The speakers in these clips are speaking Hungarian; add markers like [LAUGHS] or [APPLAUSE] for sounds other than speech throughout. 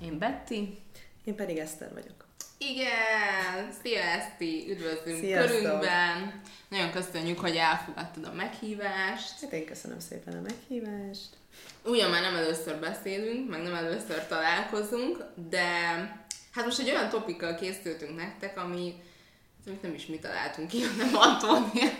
Én Betty. Én pedig Eszter vagyok. Igen, szia Eszti, üdvözlünk Sziasztok. körünkben. Nagyon köszönjük, hogy elfogadtad a meghívást. Hát én köszönöm szépen a meghívást. Ugyan már nem először beszélünk, meg nem először találkozunk, de hát most egy olyan topikkal készültünk nektek, ami amit nem is mi találtunk ki, hanem Antónia.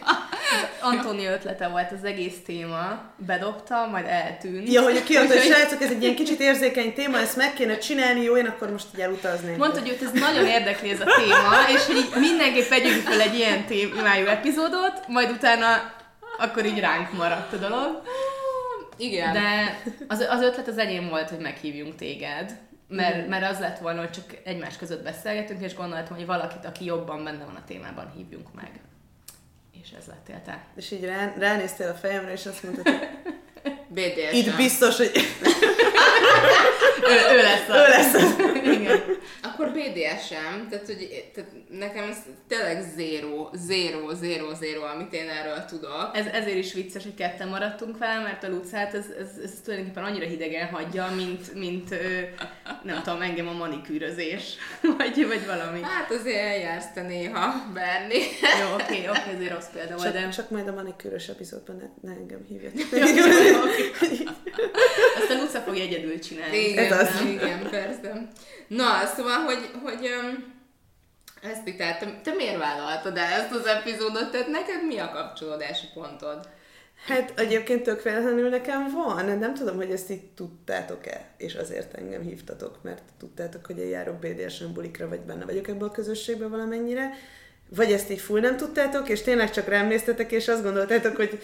Antónia ötlete volt az egész téma, bedobta, majd eltűnt. Ja, hogy kiadta, hogy srácok, ez egy ilyen kicsit érzékeny téma, ezt meg kéne csinálni, jó, én akkor most így elutaznék. Mondta, hogy őt ez nagyon érdekli ez a téma, és hogy így mindenképp vegyünk fel egy ilyen témájú epizódot, majd utána akkor így ránk maradt a dolog. Igen. De az, az ötlet az enyém volt, hogy meghívjunk téged mert, mert az lett volna, hogy csak egymás között beszélgetünk, és gondoltam, hogy valakit, aki jobban benne van a témában, hívjunk meg. És ez lettél te. És így rá, ránéztél a fejemre, és azt mondtad, hogy [LAUGHS] BDSM. Itt biztos, hogy... [LAUGHS] ő, ő lesz az. Ő lesz az. Igen. Akkor BDSM, tehát, hogy, tehát nekem ez tényleg zéro, zéro, zéro, zéro, amit én erről tudok. Ez, ezért is vicces, hogy ketten maradtunk vele, mert a Lucát ez, ez, ez tulajdonképpen annyira hidegen hagyja, mint, mint nem tudom, engem a manikűrözés, [LAUGHS] vagy, vagy valami. Hát azért eljársz te néha, Berni. Jó, oké, okay, oké, okay, ezért rossz példa volt, de... Csak majd a manikűrös epizódban ne, ne engem hívjatok. [LAUGHS] Azt [LAUGHS] a Luca fogja egyedül csinálni. Igen, Ez az. igen, persze. Na, szóval, hogy, hogy ezt tehát te, te miért vállaltad el ezt az epizódot? Tehát neked mi a kapcsolódási pontod? Hát egyébként tök véletlenül nekem van, nem tudom, hogy ezt így tudtátok-e, és azért engem hívtatok, mert tudtátok, hogy én járok BDSM bulikra, vagy benne vagyok ebben a közösségben valamennyire, vagy ezt így full nem tudtátok, és tényleg csak rám néztetek, és azt gondoltátok, hogy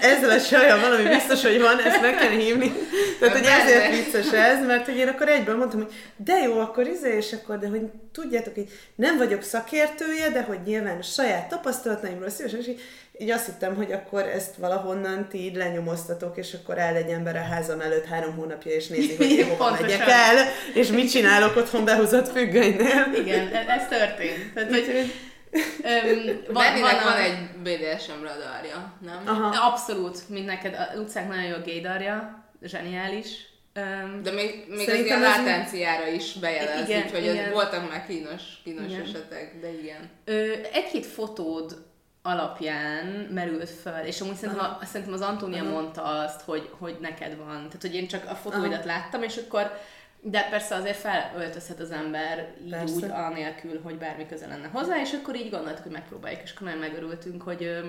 ezzel a saja valami biztos, hogy van, ezt meg kell hívni. Tehát, hogy ezért vicces ez, mert hogy én akkor egyből mondtam, hogy de jó, akkor izé, és akkor, de hogy tudjátok, hogy nem vagyok szakértője, de hogy nyilván saját tapasztalataimról szívesen, és így, így azt hittem, hogy akkor ezt valahonnan ti így lenyomoztatok, és akkor áll egy ember a házam előtt három hónapja, és nézi, hogy én hova megyek el, és mit csinálok otthon behúzott függönynél. Igen, ez történt. Tehát, hogy Um, van, van, a... van egy BDSM radarja, nem? Aha. Abszolút, mint neked. A Lucák nagyon jó a gaydarja, zseniális. Um, De még, még az ilyen látenciára is bejelez, igen, úgyhogy igen. voltak már kínos, kínos igen. esetek, de igen. Ö, egy-két fotód alapján merült föl, és amúgy szerintem, a, szerintem az Antónia Aha. mondta azt, hogy, hogy neked van. Tehát, hogy én csak a fotóidat Aha. láttam, és akkor de persze azért felöltözhet az ember így persze. úgy, anélkül, hogy bármi köze lenne hozzá, és akkor így gondoltuk, hogy megpróbáljuk, és akkor nagyon megörültünk, hogy ö,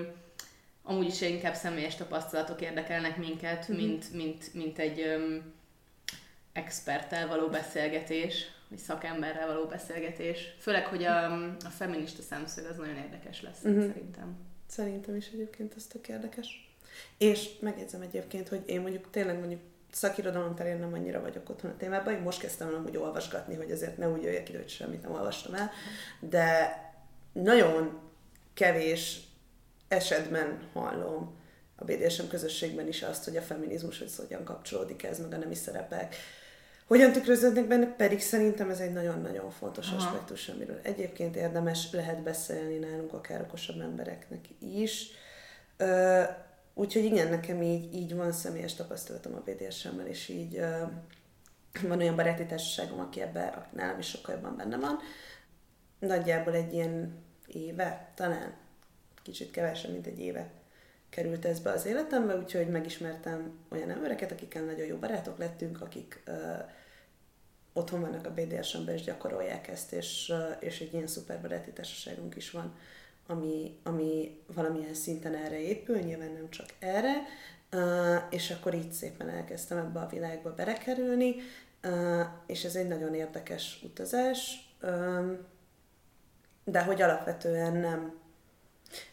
amúgy is inkább személyes tapasztalatok érdekelnek minket, mm-hmm. mint, mint, mint egy ö, experttel való beszélgetés, vagy szakemberrel való beszélgetés. Főleg, hogy a, a feminista szemszög az nagyon érdekes lesz, mm-hmm. szerintem. Szerintem is egyébként ez tök érdekes. És megjegyzem egyébként, hogy én mondjuk tényleg mondjuk szakirodalom terén nem annyira vagyok otthon a témában. Én most kezdtem el úgy olvasgatni, hogy azért ne úgy jöjjek ide, hogy semmit nem olvastam el, de nagyon kevés esetben hallom a BDSM közösségben is azt, hogy a feminizmus hogy hogyan kapcsolódik ez, meg a nemi szerepek, hogyan tükröződnek benne, pedig szerintem ez egy nagyon-nagyon fontos Aha. aspektus, amiről egyébként érdemes lehet beszélni nálunk akár okosabb embereknek is. Úgyhogy igen, nekem így, így van személyes tapasztalatom a BDSM-mel, és így uh, van olyan baráti társaságom, aki ebben nálam is sokkal jobban benne van. Nagyjából egy ilyen éve, talán kicsit kevesebb, mint egy éve került ez be az életembe, úgyhogy megismertem olyan embereket, akikkel nagyon jó barátok lettünk, akik uh, otthon vannak a BDSM-ben és gyakorolják ezt, és, uh, és egy ilyen szuper baráti társaságunk is van ami, ami valamilyen szinten erre épül, nyilván nem csak erre, és akkor így szépen elkezdtem ebbe a világba berekerülni, és ez egy nagyon érdekes utazás, de hogy alapvetően nem,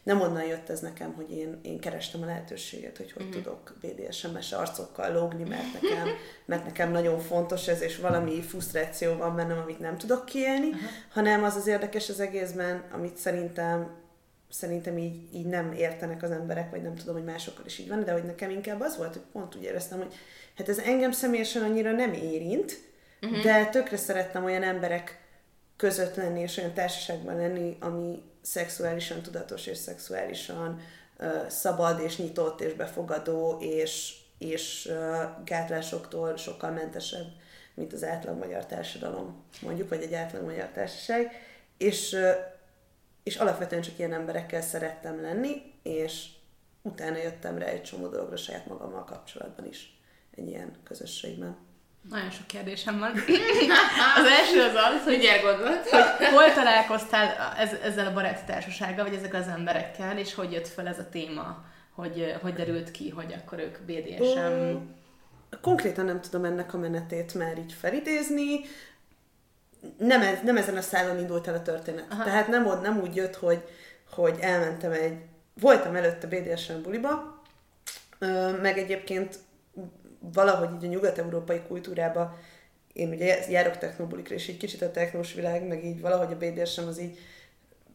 nem onnan jött ez nekem, hogy én, én kerestem a lehetőséget, hogy hogy mm. tudok BDSM-es arcokkal lógni, mert nekem, mert nekem nagyon fontos ez, és valami frusztráció van bennem, amit nem tudok kiélni, uh-huh. hanem az az érdekes az egészben, amit szerintem szerintem így, így nem értenek az emberek, vagy nem tudom, hogy másokkal is így van, de hogy nekem inkább az volt, hogy pont úgy éreztem, hogy hát ez engem személyesen annyira nem érint, uh-huh. de tökre szerettem olyan emberek között lenni, és olyan társaságban lenni, ami szexuálisan tudatos, és szexuálisan szabad, és nyitott, és befogadó, és, és uh, gátlásoktól sokkal mentesebb, mint az átlag magyar társadalom, mondjuk, vagy egy átlag magyar társaság, és, és alapvetően csak ilyen emberekkel szerettem lenni, és utána jöttem rá egy csomó dologra saját magammal kapcsolatban is egy ilyen közösségben. Nagyon sok kérdésem van. [LAUGHS] Az első az az, hogy, Mindjárt gondolt. hogy hol találkoztál ez, ezzel a baráti társasággal, vagy ezek az emberekkel, és hogy jött fel ez a téma, hogy, hogy derült ki, hogy akkor ők BDSM... Konkrétan nem tudom ennek a menetét már így felidézni. Nem, ez, nem ezen a szálon indult el a történet. Aha. Tehát nem, ott, nem úgy jött, hogy, hogy elmentem egy... Voltam előtte BDSM buliba, meg egyébként valahogy így a nyugat-európai kultúrába én ugye járok technobulikra, és így kicsit a technós világ, meg így valahogy a BDSM az így,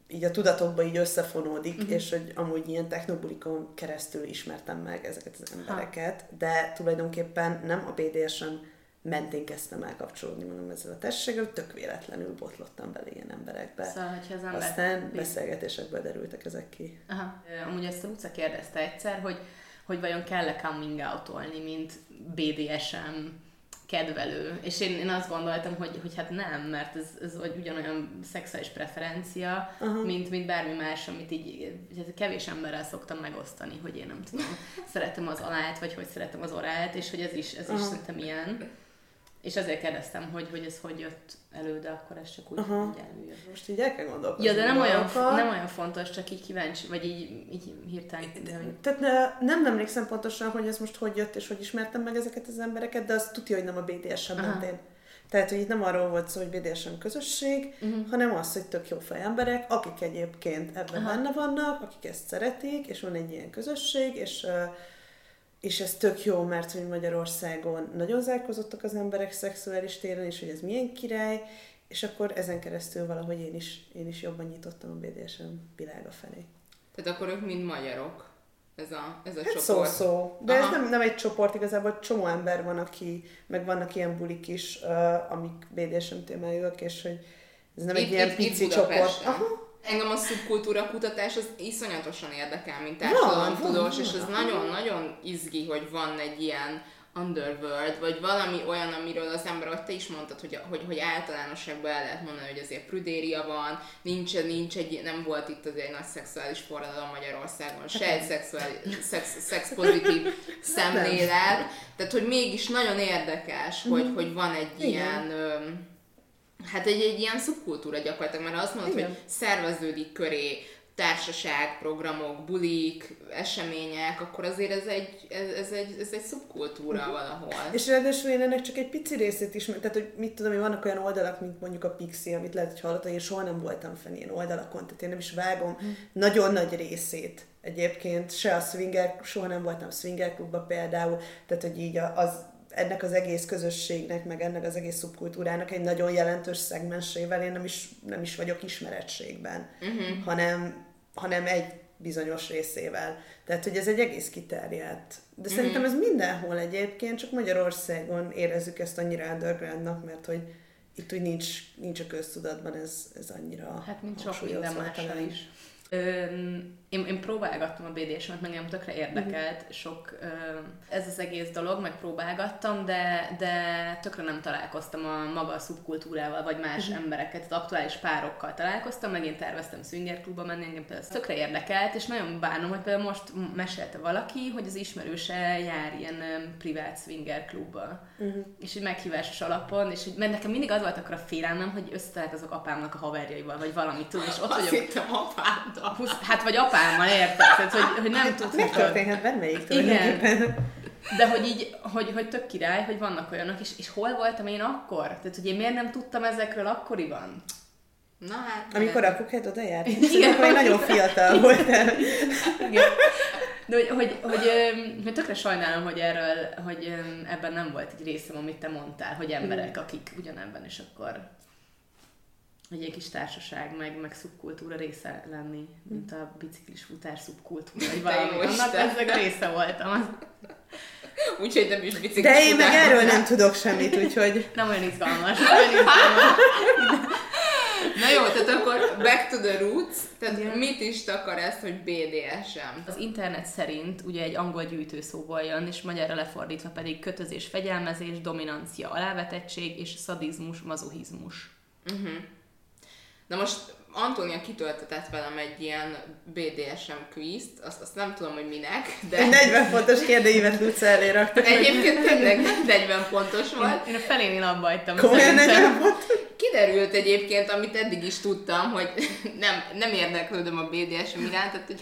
így a tudatokba így összefonódik, uh-huh. és hogy amúgy ilyen technobulikon keresztül ismertem meg ezeket az embereket, ha. de tulajdonképpen nem a BDSM mentén kezdtem el kapcsolódni magam ezzel a társasággal, tök véletlenül botlottam bele ilyen emberekbe. Szóval, hogyha az ember... Aztán beszélgetésekből derültek ezek ki. Aha. Amúgy ezt a Luca kérdezte egyszer, hogy hogy vajon kell-e coming out mint BDSM kedvelő. És én, én azt gondoltam, hogy, hogy hát nem, mert ez, ez vagy ugyanolyan szexuális preferencia, uh-huh. mint, mint bármi más, amit így kevés emberrel szoktam megosztani, hogy én nem tudom, szeretem az alát, vagy hogy szeretem az orát, és hogy ez is, ez uh-huh. is szerintem ilyen. És azért kérdeztem, hogy, hogy ez hogy jött elő, de akkor ez csak úgy, uh-huh. hogy előjött. Most így el kell gondolkozni. Ja, de nem olyan, nem olyan fontos, csak így kíváncsi, vagy így, így hirtelen. De, hogy... Tehát ne, nem emlékszem pontosan, hogy ez most hogy jött, és hogy ismertem meg ezeket az embereket, de azt tudja, hogy nem a BDSM mentén. Tehát, hogy itt nem arról volt szó, hogy BDSM közösség, uh-huh. hanem az, hogy tök jó emberek, akik egyébként ebben Aha. benne vannak, akik ezt szeretik, és van egy ilyen közösség, és uh, és ez tök jó, mert hogy Magyarországon nagyon zárkozottak az emberek szexuális téren, és hogy ez milyen király, és akkor ezen keresztül valahogy én is, én is jobban nyitottam a BDSM világa felé. Tehát akkor ők mind magyarok, ez a, ez a hát csoport. Szó-szó. De Aha. ez nem, nem egy csoport, igazából csomó ember van, aki, meg vannak ilyen bulik is, uh, amik BDSM témájúak, és hogy ez nem itt, egy ilyen itt, pici itt csoport. Aha. Engem a szubkultúra kutatás az iszonyatosan érdekel, mint társadalomtudós, és ez nagyon-nagyon izgi, hogy van egy ilyen underworld, vagy valami olyan, amiről az ember, ahogy te is mondtad, hogy, hogy, hogy általánosságban el lehet mondani, hogy azért prüdéria van, nincs, nincs egy, nem volt itt azért egy nagy szexuális forradalom Magyarországon, se egy szexuális, szex, pozitív [LAUGHS] szemlélet, tehát hogy mégis nagyon érdekes, hogy, mhm. hogy van egy ilyen hát egy, egy ilyen szubkultúra gyakorlatilag, mert azt mondod, Igen. hogy szerveződik köré társaság, programok, bulik, események, akkor azért ez egy, ez, ez egy, ez egy szubkultúra uh-huh. valahol. És ráadásul én ennek csak egy pici részét is, tehát hogy mit tudom, hogy vannak olyan oldalak, mint mondjuk a Pixi, amit lehet, hogy hallottad, én soha nem voltam fenn ilyen oldalakon, tehát én nem is vágom uh-huh. nagyon nagy részét egyébként, se a swinger, soha nem voltam swinger klubban például, tehát hogy így az ennek az egész közösségnek, meg ennek az egész szubkultúrának egy nagyon jelentős szegmensével én nem is, nem is vagyok ismerettségben, uh-huh. hanem, hanem egy bizonyos részével. Tehát, hogy ez egy egész kiterjedt. De uh-huh. szerintem ez mindenhol egyébként, csak Magyarországon érezzük ezt annyira undergroundnak, mert hogy itt úgy nincs, nincs a köztudatban ez, ez annyira Hát, mint sok minden mással is. Én, én próbálgattam a BDSM-et, meg tökre érdekelt uh-huh. sok ez az egész dolog, meg próbálgattam, de, de tökre nem találkoztam a maga a szubkultúrával, vagy más uh-huh. embereket, az aktuális párokkal találkoztam, meg én terveztem swinger klubba menni, engem például tökre érdekelt, és nagyon bánom, hogy például most mesélte valaki, hogy az ismerőse jár ilyen privát swinger klubba, uh-huh. és egy meghívásos alapon, és hogy, mert nekem mindig az volt akkor a félelmem, hogy összetalálkozok apámnak a haverjaival, vagy valamit, és ott Azt vagyok. apáddal. Hát vagy apám apámmal, érted? Tehát, hogy, hogy nem tudsz... Megtörténhet bármelyik Igen. De hogy így, hogy, hogy tök király, hogy vannak olyanok, és, és hol voltam én akkor? Tehát, hogy én miért nem tudtam ezekről akkoriban? Na hát... Amikor a kuket oda járt? [LAUGHS] Igen. Akkor nagyon fiatal voltál. Igen. De hogy, hogy, hogy, hogy, tökre sajnálom, hogy erről, hogy ebben nem volt egy részem, amit te mondtál, hogy emberek, akik ugyanebben, és akkor egy ilyen kis társaság, meg, meg szubkultúra része lenni, mint a biciklis futás szubkultúra, vagy valami. Annak ezek része voltam. Úgyhogy nem is biciklis De én meg erről nem tudok semmit, úgyhogy... [LAUGHS] Nem olyan izgalmas. Olyan izgalmas. Na jó, tehát akkor back to the roots, tehát Igen. mit is takar ez, hogy BDSM? Az internet szerint ugye egy angol gyűjtőszóból jön, és magyarra lefordítva pedig kötözés, fegyelmezés, dominancia, alávetettség és szadizmus, mazohizmus. Uh-huh. Na most Antónia kitöltetett velem egy ilyen BDSM quizt, azt, azt nem tudom, hogy minek, de... Egy 40 pontos kérdőívet Luca elé raktak. Egyébként tényleg 40 pontos volt. Én, én a felén én abba hagytam. Komolyan 40 pontos? Kiderült egyébként, amit eddig is tudtam, hogy [LAUGHS] nem, nem érdeklődöm a BDSM iránt, tehát hogy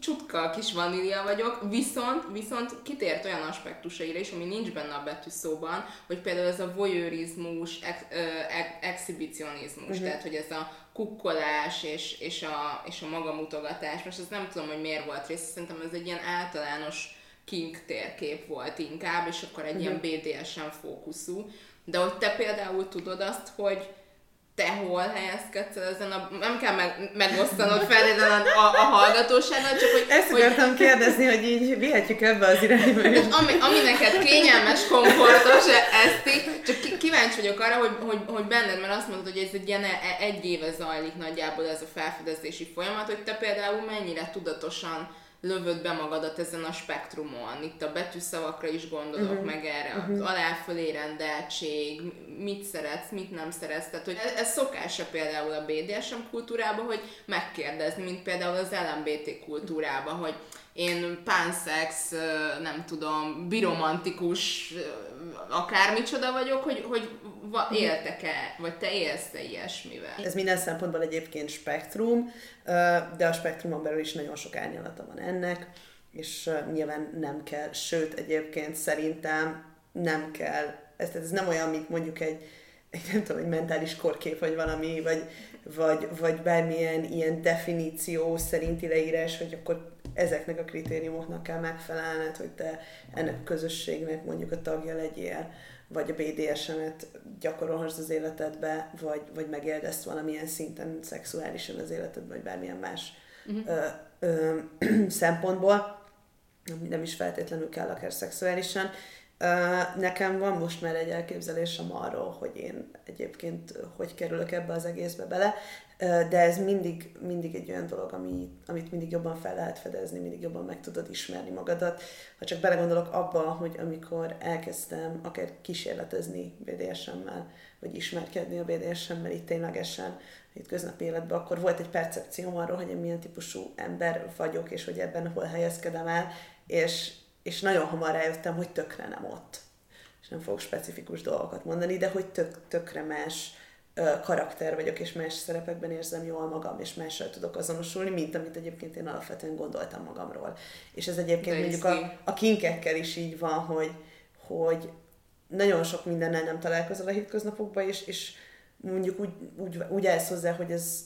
csutka kis vanília vagyok, viszont, viszont kitért olyan aspektusaira is, ami nincs benne a betűszóban, hogy például ez a voyeurizmus, ex, ex, exhibicionizmus, uh-huh. tehát hogy ez a kukkolás és, és, a, és a magamutogatás, most ezt nem tudom, hogy miért volt rész, szerintem ez egy ilyen általános kink térkép volt inkább, és akkor egy uh-huh. ilyen BDSM fókuszú. De hogy te például tudod azt, hogy te hol helyezkedsz ezen a... Nem kell meg, megosztanod feltétlenül a, a hallgatósággal, csak hogy... Ezt akartam hogy, kérdezni, hogy így vihetjük ebbe az irányba is. Ami, ami neked kényelmes, komfortos, ezt csak kíváncsi vagyok arra, hogy, hogy, hogy benned, mert azt mondod, hogy ez egy ilyen e- egy éve zajlik nagyjából ez a felfedezési folyamat, hogy te például mennyire tudatosan lövöd be magadat ezen a spektrumon. Itt a betűszavakra is gondolok uh-huh. meg erre, uh-huh. az aláfölé rendeltség, mit szeretsz, mit nem szeretsz. Tehát, hogy ez, ez szokása például a BDSM kultúrában, hogy megkérdezni, mint például az LMBT kultúrában, hogy én pánszex, nem tudom, biromantikus, akármicsoda vagyok, hogy, hogy éltek-e, vagy te élsz-e ilyesmivel? Ez minden szempontból egyébként spektrum, de a spektrumon belül is nagyon sok árnyalata van ennek, és nyilván nem kell, sőt egyébként szerintem nem kell, ez, ez nem olyan, mint mondjuk egy, egy nem tudom, egy mentális korkép, vagy valami, vagy, vagy, vagy bármilyen ilyen definíció szerinti leírás, hogy akkor ezeknek a kritériumoknak kell megfelelned, hogy te ennek a közösségnek mondjuk a tagja legyél, vagy a BDSM-et gyakorolhass az életedbe, vagy, vagy megéld ezt valamilyen szinten szexuálisan az életedbe, vagy bármilyen más uh-huh. ö, ö, [CLEARS THROAT] szempontból, nem is feltétlenül kell akár szexuálisan. Nekem van most már egy elképzelésem arról, hogy én egyébként hogy kerülök ebbe az egészbe bele, de ez mindig, mindig egy olyan dolog, ami, amit mindig jobban fel lehet fedezni, mindig jobban meg tudod ismerni magadat. Ha csak belegondolok abba, hogy amikor elkezdtem akár kísérletezni BDSM-mel, vagy ismerkedni a BDSM-mel itt ténylegesen, itt köznapi életben, akkor volt egy percepcióm arról, hogy én milyen típusú ember vagyok, és hogy ebben hol helyezkedem el, és, és nagyon hamar rájöttem, hogy tökre nem ott. És nem fogok specifikus dolgokat mondani, de hogy tök, tökre más karakter vagyok, és más szerepekben érzem jól magam, és mással tudok azonosulni, mint amit egyébként én alapvetően gondoltam magamról. És ez egyébként mondjuk a, a kinkekkel is így van, hogy, hogy nagyon sok mindennel nem találkozol a hétköznapokban, és, és mondjuk úgy, úgy, úgy állsz hozzá, hogy ez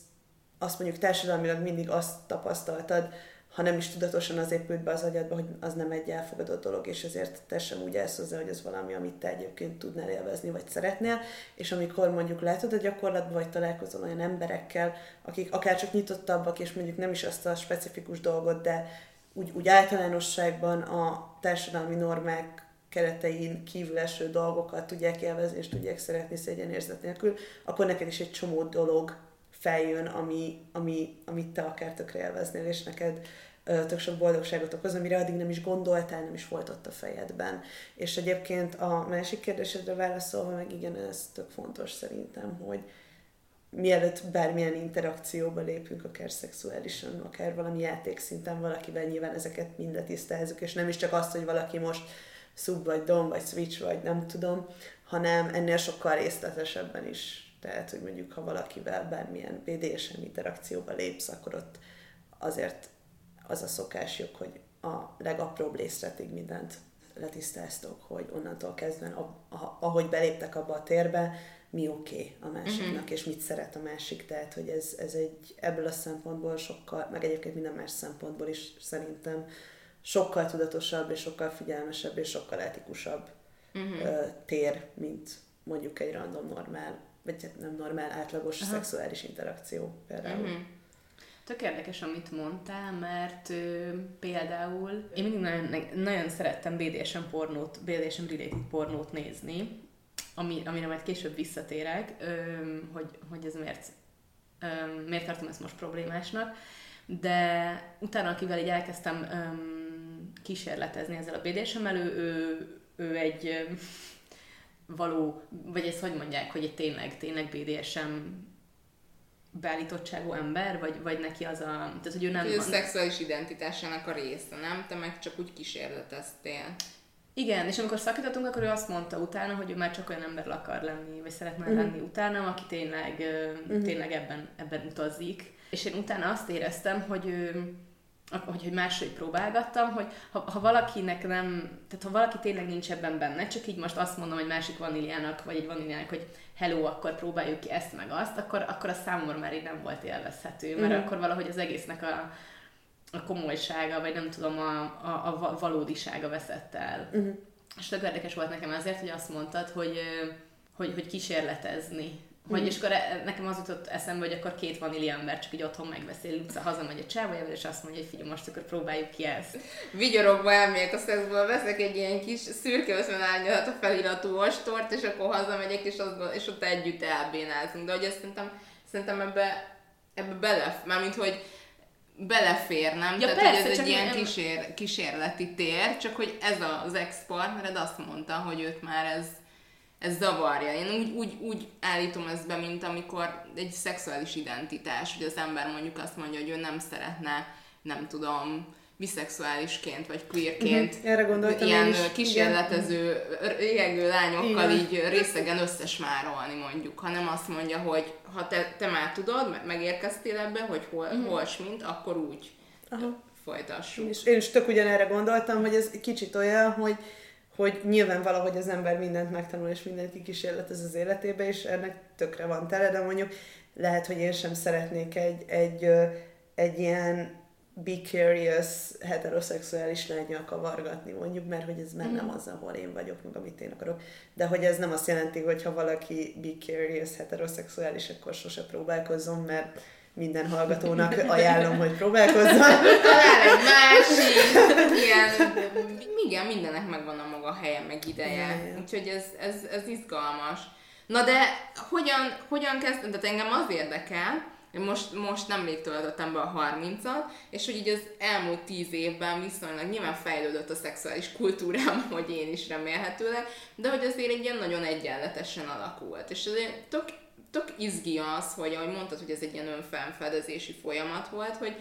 azt mondjuk társadalmilag mindig azt tapasztaltad, ha nem is tudatosan az épült be az agyadba, hogy az nem egy elfogadott dolog, és ezért te sem úgy állsz hozzá, hogy ez valami, amit te egyébként tudnál élvezni, vagy szeretnél, és amikor mondjuk látod a gyakorlatban, vagy találkozol olyan emberekkel, akik akár csak nyitottabbak, és mondjuk nem is azt a specifikus dolgot, de úgy, úgy általánosságban a társadalmi normák keretein kívül eső dolgokat tudják élvezni, és tudják szeretni szégyenérzet nélkül, akkor neked is egy csomó dolog feljön, ami, ami, amit te akár tökre élveznél, és neked tök sok boldogságot okoz, amire addig nem is gondoltál, nem is volt ott a fejedben. És egyébként a másik kérdésedre válaszolva, meg igen, ez tök fontos szerintem, hogy mielőtt bármilyen interakcióba lépünk, akár szexuálisan, akár valami játékszinten valakivel, nyilván ezeket mindet tisztázzuk, és nem is csak azt, hogy valaki most sub, vagy dom, vagy switch, vagy nem tudom, hanem ennél sokkal részletesebben is tehát, hogy mondjuk, ha valakivel bármilyen BDSM interakcióba lépsz, akkor ott azért az a szokásjuk, hogy a legapróbb részletig mindent letisztáztok, hogy onnantól kezdve, ahogy beléptek abba a térbe, mi oké okay a másiknak, uh-huh. és mit szeret a másik. Tehát, hogy ez, ez egy ebből a szempontból sokkal, meg egyébként minden más szempontból is szerintem sokkal tudatosabb, és sokkal figyelmesebb, és sokkal etikusabb uh-huh. tér, mint mondjuk egy random normál vagy nem normál, átlagos Aha. szexuális interakció például. Uh-huh. Tök érdekes, amit mondtál, mert ö, például én mindig nagyon, nagyon szerettem BDSM pornót, BDSM related pornót nézni, ami, amire majd később visszatérek, ö, hogy, hogy ez miért miért tartom ezt most problémásnak, de utána, akivel így elkezdtem kísérletezni ezzel a bdsm ő, ő, ő egy való, vagy ezt hogy mondják, hogy egy tényleg, tényleg BDSM beállítottságú ember, vagy, vagy neki az a... Tehát, hogy ő nem... a szexuális identitásának a része, nem? Te meg csak úgy kísérleteztél. Igen, és amikor szakítottunk, akkor ő azt mondta utána, hogy ő már csak olyan ember akar lenni, vagy szeretne uh-huh. lenni utána, aki tényleg, uh-huh. tényleg ebben, ebben utazik. És én utána azt éreztem, hogy ő, hogy, hogy máshogy próbálgattam, hogy ha, ha valakinek nem, tehát ha valaki tényleg nincs ebben benne, csak így most azt mondom, hogy másik vaníliának, vagy egy vaníliának, hogy hello, akkor próbáljuk ki ezt meg azt, akkor, akkor a számomra már így nem volt élvezhető, mert uh-huh. akkor valahogy az egésznek a, a komolysága, vagy nem tudom, a, a, a valódisága veszett el. Uh-huh. És tök érdekes volt nekem azért, hogy azt mondtad, hogy, hogy, hogy kísérletezni hogy és akkor e, nekem az jutott eszembe, hogy akkor két vanília ember csak így otthon megbeszél, utca hazamegy a csávójával, és azt mondja, hogy figyelj, most akkor próbáljuk ki ezt. Vigyorogva elmegyek a szexból, veszek egy ilyen kis szürke árnyalat a feliratú ostort, és akkor hazamegyek, és, az, és ott együtt elbénázunk. De hogy ezt szerintem, szerintem ebbe, ebbe bele, mármint hogy belefér, nem? Ja, Tehát, persze, hogy ez egy ilyen nem... kísér, kísérleti tér, csak hogy ez az ex-partnered azt mondta, hogy őt már ez ez zavarja. Én úgy, úgy, úgy állítom ezt be, mint amikor egy szexuális identitás, hogy az ember mondjuk azt mondja, hogy ő nem szeretne, nem tudom, biszexuálisként vagy queerként uh-huh. Erre gondoltam ilyen is. kísérletező, régő lányokkal Igen. így részegen összesmárolni mondjuk, hanem azt mondja, hogy ha te, te már tudod, megérkeztél ebbe, hogy hol, uh-huh. hol mint, akkor úgy Aha. folytassuk. Én is, én is tök ugyanerre gondoltam, hogy ez kicsit olyan, hogy hogy nyilván valahogy az ember mindent megtanul, és mindent kikísérletez az életébe, és ennek tökre van tele, de mondjuk lehet, hogy én sem szeretnék egy, egy, egy ilyen be curious heteroszexuális lányjal kavargatni, mondjuk, mert hogy ez már nem mhm. az, ahol én vagyok, meg amit én akarok. De hogy ez nem azt jelenti, hogy ha valaki be curious heteroszexuális, akkor sose próbálkozzon, mert minden hallgatónak ajánlom, hogy próbálkozzon. Talán egy másik, ilyen, igen, mindennek megvan a maga helye, meg ideje. Yeah. Úgyhogy ez, ez, ez izgalmas. Na de hogyan, hogyan kezdtem? Tehát engem az érdekel, most, most nemrég töltöttem be a 30-at, és hogy így az elmúlt 10 évben viszonylag nyilván fejlődött a szexuális kultúrám, [LAUGHS] hogy én is remélhetőleg, de hogy azért egy ilyen nagyon egyenletesen alakult. És azért tök tök izgi az, hogy ahogy mondtad, hogy ez egy ilyen önfelfedezési folyamat volt, hogy,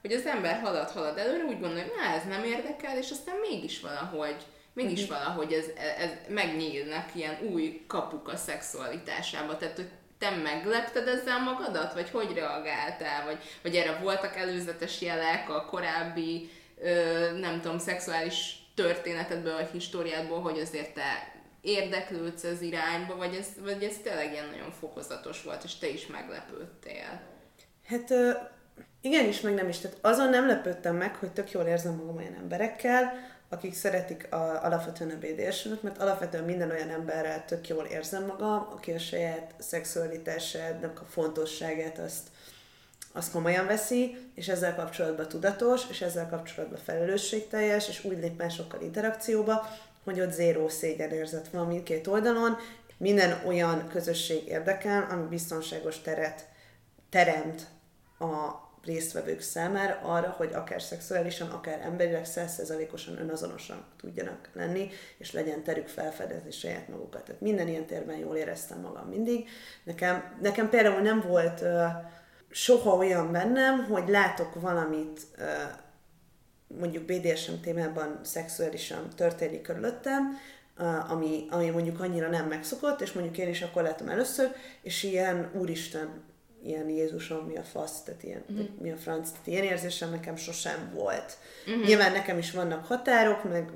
hogy az ember halad, halad előre, úgy gondolja, hogy na, ez nem érdekel, és aztán mégis valahogy, mégis uh-huh. valahogy ez, ez, megnyílnak ilyen új kapuk a szexualitásába, tehát hogy te meglepted ezzel magadat, vagy hogy reagáltál, vagy, vagy erre voltak előzetes jelek a korábbi, ö, nem tudom, szexuális történetedből, vagy históriádból, hogy azért te érdeklődsz az irányba, vagy ez, vagy ez tényleg ilyen nagyon fokozatos volt, és te is meglepődtél? Hát igen is, meg nem is. Tehát azon nem lepődtem meg, hogy tök jól érzem magam olyan emberekkel, akik szeretik a, alapvetően a bdsm mert alapvetően minden olyan emberrel tök jól érzem magam, aki a saját szexualitásának a fontosságát azt, azt komolyan veszi, és ezzel kapcsolatban tudatos, és ezzel kapcsolatban felelősségteljes, és úgy lép másokkal interakcióba, hogy ott zéró szégyenérzet van mindkét oldalon, minden olyan közösség érdekel, ami biztonságos teret teremt a résztvevők számára arra, hogy akár szexuálisan, akár emberileg százszerzalékosan önazonosan tudjanak lenni, és legyen terük felfedezni saját magukat. Tehát minden ilyen térben jól éreztem magam mindig. Nekem, nekem például nem volt uh, soha olyan bennem, hogy látok valamit uh, mondjuk BDSM témában szexuálisan történik körülöttem, ami, ami mondjuk annyira nem megszokott, és mondjuk én is akkor láttam először, és ilyen úristen, ilyen Jézusom, mi a fasz, tehát ilyen, uh-huh. mi a franc, tehát ilyen érzésem nekem sosem volt. Uh-huh. Nyilván nekem is vannak határok, meg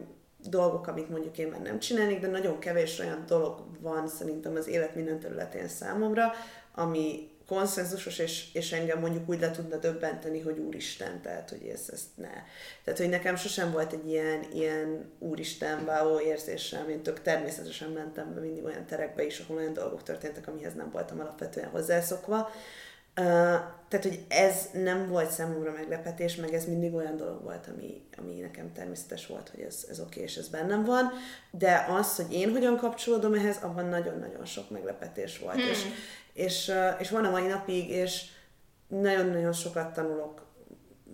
dolgok, amit mondjuk én már nem csinálnék, de nagyon kevés olyan dolog van szerintem az élet minden területén számomra, ami konszenzusos, és, és engem mondjuk úgy le tudna döbbenteni, hogy úristen, tehát hogy ez, ezt ne. Tehát, hogy nekem sosem volt egy ilyen, ilyen úristen, wow érzésem, én tök természetesen mentem be mindig olyan terekbe is, ahol olyan dolgok történtek, amihez nem voltam alapvetően hozzászokva. Uh, tehát, hogy ez nem volt számomra meglepetés, meg ez mindig olyan dolog volt, ami, ami nekem természetes volt, hogy ez, ez oké, okay, és ez bennem van, de az, hogy én hogyan kapcsolódom ehhez, abban nagyon-nagyon sok meglepetés volt, hmm. és, és, és van a mai napig, és nagyon-nagyon sokat tanulok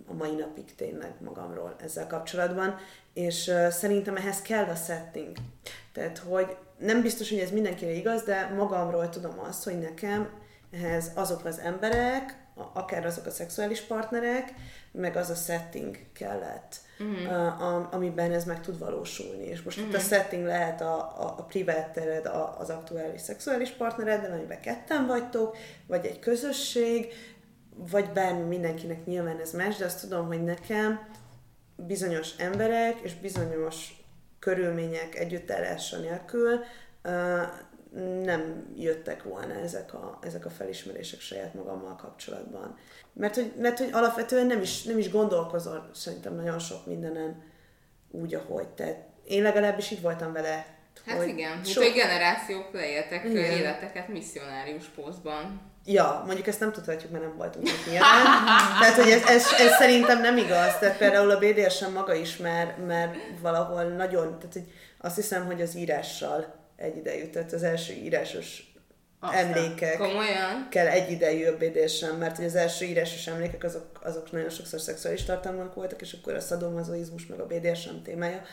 a mai napig tényleg magamról ezzel kapcsolatban, és szerintem ehhez kell a setting. Tehát, hogy nem biztos, hogy ez mindenkire igaz, de magamról tudom azt, hogy nekem ehhez azok az emberek, akár azok a szexuális partnerek, meg az a setting kellett, uh-huh. amiben ez meg tud valósulni. És most uh-huh. itt a mhm. setting lehet a, a, a privát tered, a, az aktuális szexuális partnered, amiben ketten vagytok, vagy egy közösség, vagy bármi, mindenkinek nyilván ez más, de azt tudom, hogy nekem bizonyos emberek és bizonyos körülmények együttállása nélkül uh, nem jöttek volna ezek a, ezek a felismerések saját magammal kapcsolatban. Mert hogy, mert hogy alapvetően nem is, nem is gondolkozol szerintem nagyon sok mindenen úgy, ahogy te. Én legalábbis így voltam vele. Hát hogy igen, sok... hogy generációk leéltek igen. életeket misszionárius pózban. Ja, mondjuk ezt nem tudhatjuk, mert nem voltunk itt nyilván. [LAUGHS] Tehát, hogy ez, ez, ez, szerintem nem igaz. Tehát például a BDSM maga is már, már valahol nagyon, tehát hogy azt hiszem, hogy az írással egyidejű, tehát az első írásos aztán, emlékek komolyan? kell egyidejű a BDSM, mert hogy az első írásos emlékek azok, azok nagyon sokszor szexuális tartalmak voltak, és akkor a szadomazoizmus meg a BDSM témája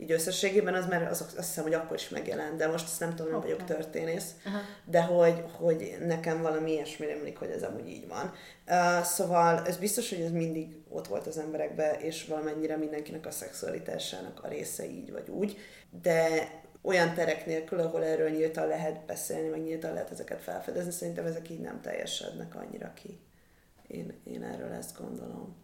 így összességében az már az, azt hiszem, hogy akkor is megjelent, de most ezt nem tudom, nem okay. vagyok történész, uh-huh. de hogy, hogy nekem valami ilyesmi emlék, hogy ez amúgy így van. Uh, szóval ez biztos, hogy ez mindig ott volt az emberekben, és valamennyire mindenkinek a szexualitásának a része így vagy úgy, de olyan terek nélkül, ahol erről nyíltan lehet beszélni, meg nyíltan lehet ezeket felfedezni, szerintem ezek így nem teljesednek annyira ki. Én, én erről ezt gondolom.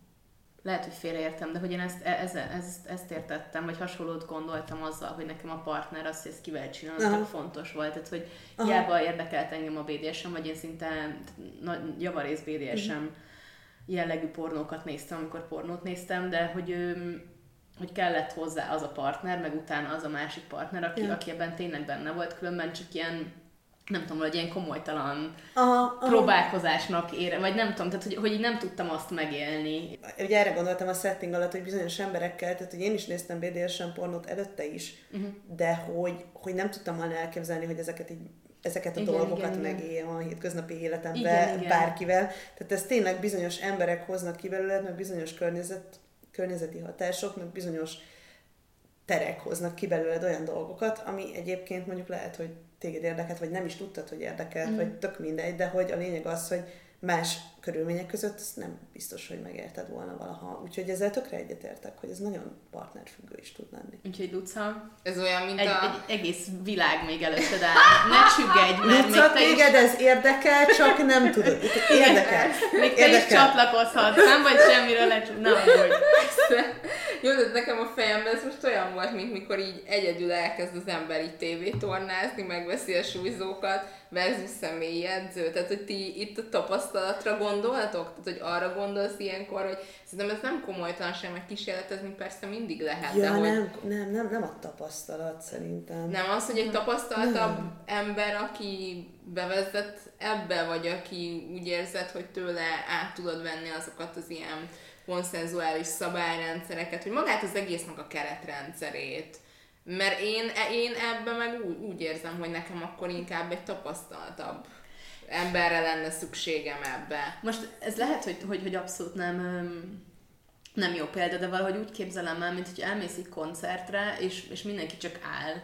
Lehet, hogy félreértem, de hogy én ezt, ez, ezt, ezt értettem, vagy hasonlót gondoltam azzal, hogy nekem a partner azt, hogy ezt kivel tök fontos volt. Tehát, hogy Aha. hiába érdekelt engem a BDSM, vagy én szinte nagy, javarész BDSM uh-huh. jellegű pornókat néztem, amikor pornót néztem, de hogy hogy kellett hozzá az a partner, meg utána az a másik partner, aki, ja. aki ebben tényleg benne volt, különben csak ilyen nem tudom, hogy ilyen komolytalan aha, aha. próbálkozásnak ére, vagy nem tudom, tehát hogy, hogy így nem tudtam azt megélni. Ugye erre gondoltam a setting alatt, hogy bizonyos emberekkel, tehát hogy én is néztem BDSM pornót előtte is, uh-huh. de hogy, hogy nem tudtam volna elképzelni, hogy ezeket így ezeket a igen, dolgokat megéljem a hétköznapi életemben igen, igen. bárkivel. Tehát ez tényleg bizonyos emberek hoznak ki belőled, meg bizonyos környezet környezeti hatások, meg bizonyos terek hoznak ki belőled olyan dolgokat, ami egyébként mondjuk lehet, hogy téged érdekelt, vagy nem is tudtad, hogy érdekelt, mm. vagy tök mindegy, de hogy a lényeg az, hogy más körülmények között ezt nem biztos, hogy megérted volna valaha. Úgyhogy ezzel tökre egyetértek, hogy ez nagyon partnerfüggő is tud lenni. Úgyhogy Luca, ez olyan, mint egy, a... egy egész világ még előtted áll. Ne csüggedj, mert Luca, még téged is... ez érdekel, csak nem tudod. Érdekel. Még te érdekel. is csatlakozhatsz, nem vagy semmiről lecsúg. Nem [LAUGHS] vagy. Jó, de nekem a fejemben ez most olyan volt, mint mikor így egyedül elkezd az ember így tévétornázni, megveszi a súlyzókat, versus személyedző. Tehát, hogy ti itt a tapasztalatra gondoltok? Tehát, hogy arra gondolsz ilyenkor, hogy szerintem ez nem komolytalanság, meg kísérletezni persze mindig lehet. Ja, de nem, hogy... nem, nem, nem a tapasztalat szerintem. Nem az, hogy egy tapasztaltabb nem. ember, aki bevezet ebbe, vagy aki úgy érzed, hogy tőle át tudod venni azokat az ilyen konszenzuális szabályrendszereket, hogy magát az egésznek a keretrendszerét, mert én, én ebben meg úgy, úgy érzem, hogy nekem akkor inkább egy tapasztaltabb emberre lenne szükségem ebbe. Most ez lehet, hogy, hogy, hogy abszolút nem, nem jó példa, de valahogy úgy képzelem el, mint hogy elmész egy koncertre, és, és mindenki csak áll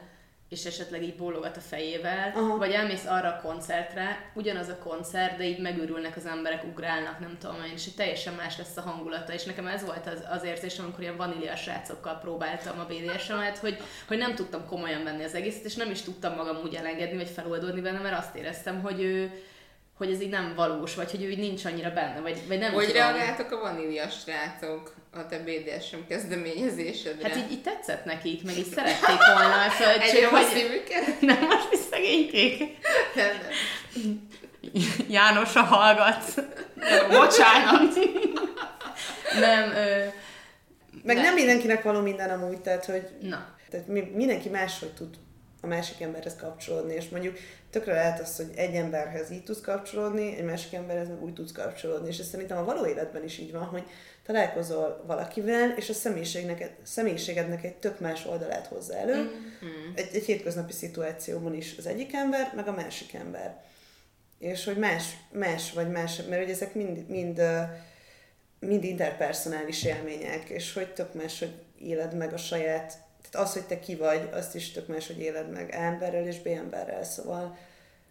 és esetleg így bólogat a fejével, Aha. vagy elmész arra a koncertre, ugyanaz a koncert, de így megőrülnek az emberek, ugrálnak, nem tudom én, és teljesen más lesz a hangulata, és nekem ez volt az, az érzésem, amikor ilyen vanília srácokkal próbáltam a BDSM-et, hogy, hogy nem tudtam komolyan venni az egészet, és nem is tudtam magam úgy elengedni, vagy feloldódni benne, mert azt éreztem, hogy ő, hogy ez így nem valós, vagy hogy ő így nincs annyira benne, vagy, vagy nem Hogy tudom. reagáltak a vanília srácok a te BDSM kezdeményezésedre? Hát így, így tetszett nekik, meg így szerették volna. [LAUGHS] Szóval, Egyre hogy... szívüket? [LAUGHS] Nem, most is szegénykék. János a hallgat. Bocsánat. nem, ö... Meg nem. nem mindenkinek való minden amúgy, tehát hogy Na. Tehát mindenki máshogy tud a másik emberhez kapcsolódni, és mondjuk tökre lehet az, hogy egy emberhez így tudsz kapcsolódni, egy másik emberhez meg úgy tudsz kapcsolódni, és ez szerintem a való életben is így van, hogy találkozol valakivel, és a személyiségnek, személyiségednek egy tök más oldalát hozza elő, mm-hmm. egy, egy hétköznapi szituációban is az egyik ember, meg a másik ember. és hogy más, más vagy más, mert ugye ezek mind, mind, mind interpersonális élmények, és hogy tök más, hogy éled meg a saját, az, hogy te ki vagy, azt is tök más, hogy éled meg emberrel és B-emberrel, szóval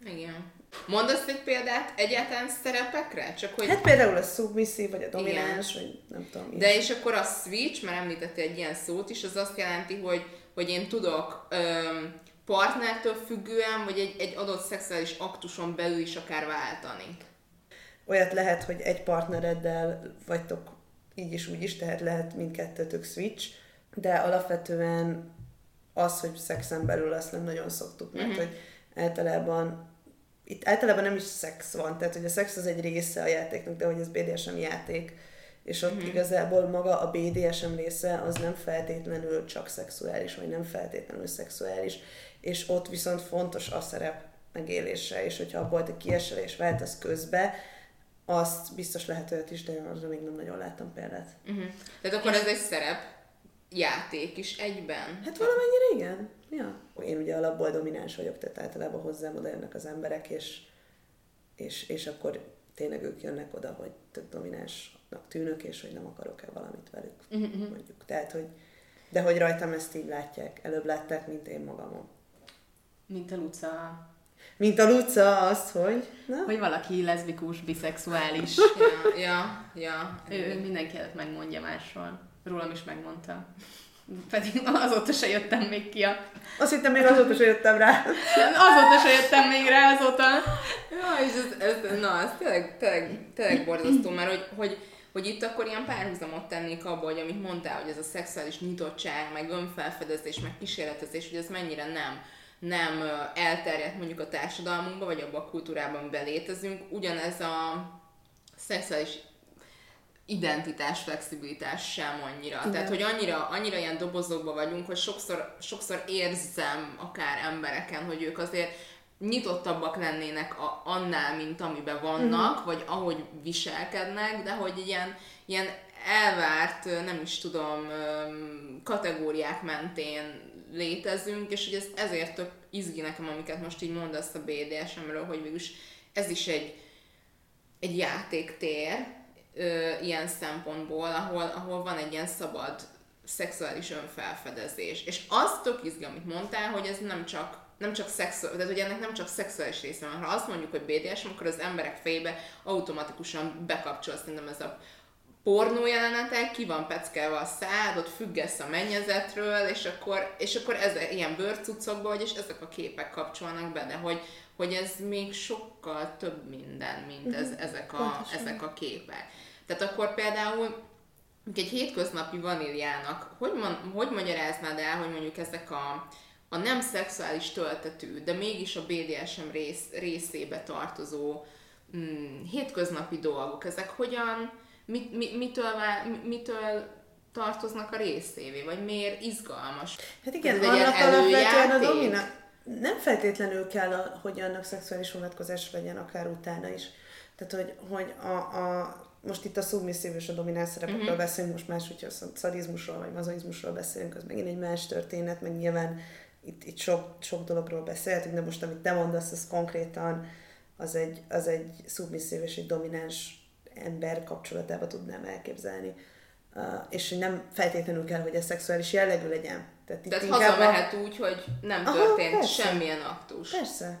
igen. Mondasz egy példát egyáltalán szerepekre? Csak hogy... Hát például a submissive, vagy a domináns, Igen. vagy nem tudom. De és akkor a switch, mert említettél egy ilyen szót is, az azt jelenti, hogy, hogy én tudok öm, partnertől függően, vagy egy, egy adott szexuális aktuson belül is akár váltani. Olyat lehet, hogy egy partnereddel vagytok így is úgy is, tehát lehet mindkettőtök switch, de alapvetően az, hogy szexen belül azt nem nagyon szoktuk, mert uh-huh. hogy általában itt általában nem is szex van, tehát hogy a szex az egy része a játéknak, de hogy ez BDSM játék, és ott mm-hmm. igazából maga a BDSM része az nem feltétlenül csak szexuális, vagy nem feltétlenül szexuális, és ott viszont fontos a szerep megélése, és hogyha abból te kiesel és váltasz közbe, azt biztos lehet olyat is, de arra még nem nagyon láttam példát. Uh-huh. Tehát akkor és... ez egy szerep játék is egyben? Hát valamennyire igen. Ja. Én ugye alapból domináns vagyok, tehát általában hozzám oda jönnek az emberek, és, és, és akkor tényleg ők jönnek oda, hogy tök dominánsnak tűnök, és hogy nem akarok-e valamit velük, uh-huh. mondjuk. Tehát, hogy, de hogy rajtam ezt így látják, előbb látták, mint én magamon. Mint a Luca. Mint a Luca azt, hogy... Na? Hogy valaki leszbikus, biszexuális. ja, ja, ja. Ő, ő mindenki előtt megmondja másról. Rólam is megmondta. Pedig azóta se jöttem még ki a... Azt hittem még azóta se jöttem rá. azóta se jöttem még rá, azóta. Ja, és ez, ez, na, ez tényleg, tényleg, tényleg borzasztó, mert hogy, hogy, hogy itt akkor ilyen párhuzamot tennék abba, hogy amit mondtál, hogy ez a szexuális nyitottság, meg önfelfedezés, meg kísérletezés, hogy ez mennyire nem nem elterjedt mondjuk a társadalmunkban, vagy abban a kultúrában, amiben létezünk. Ugyanez a szexuális identitás, flexibilitás sem annyira. Igen. Tehát, hogy annyira, annyira ilyen dobozokban vagyunk, hogy sokszor, sokszor érzem akár embereken, hogy ők azért nyitottabbak lennének a, annál, mint amiben vannak, uh-huh. vagy ahogy viselkednek, de hogy ilyen, ilyen elvárt, nem is tudom, kategóriák mentén létezünk, és hogy ez ezért tök izgi nekem, amiket most így mondasz a BDSM-ről, hogy végülis ez is egy, egy játéktér, ö, ilyen szempontból, ahol, ahol van egy ilyen szabad szexuális önfelfedezés. És az tök izgi, amit mondtál, hogy ez nem csak nem csak szexuális, tehát hogy ennek nem csak szexuális része van. Ha azt mondjuk, hogy BDSM, akkor az emberek fejébe automatikusan bekapcsol szerintem ez a pornó jelenetek, ki van peckelve a szád, ott függesz a mennyezetről, és akkor, és akkor ez, ilyen bőrcucokba vagy, és ezek a képek kapcsolnak be, de hogy, hogy ez még sokkal több minden, mint ez, uh-huh. ezek, a, ezek a képek. Tehát akkor például egy hétköznapi vaníliának, hogy, man, hogy magyaráznád el, hogy mondjuk ezek a, a nem szexuális töltetű, de mégis a BDSM rész, részébe tartozó mm, hétköznapi dolgok, ezek hogyan, mit, mit, mitől, mitől tartoznak a részévé, vagy miért izgalmas? Hát igen, Ez annak alapvetően a domina... Nem feltétlenül kell, a, hogy annak szexuális vonatkozás legyen akár utána is. Tehát, hogy, hogy a, a, most itt a szubmisszív és a domináns szerepekről uh-huh. beszélünk, most más, hogyha szadizmusról vagy mazoizmusról beszélünk, az megint egy más történet, meg nyilván itt, itt sok, sok dologról beszélhetünk, de most amit te mondasz, az konkrétan az egy, az egy szubmisszív és egy domináns ember kapcsolatába tudnám elképzelni. Uh, és nem feltétlenül kell, hogy ez szexuális jellegű legyen. Tehát, Tehát hazamehet a... úgy, hogy nem történt Aha, semmilyen aktus. Persze.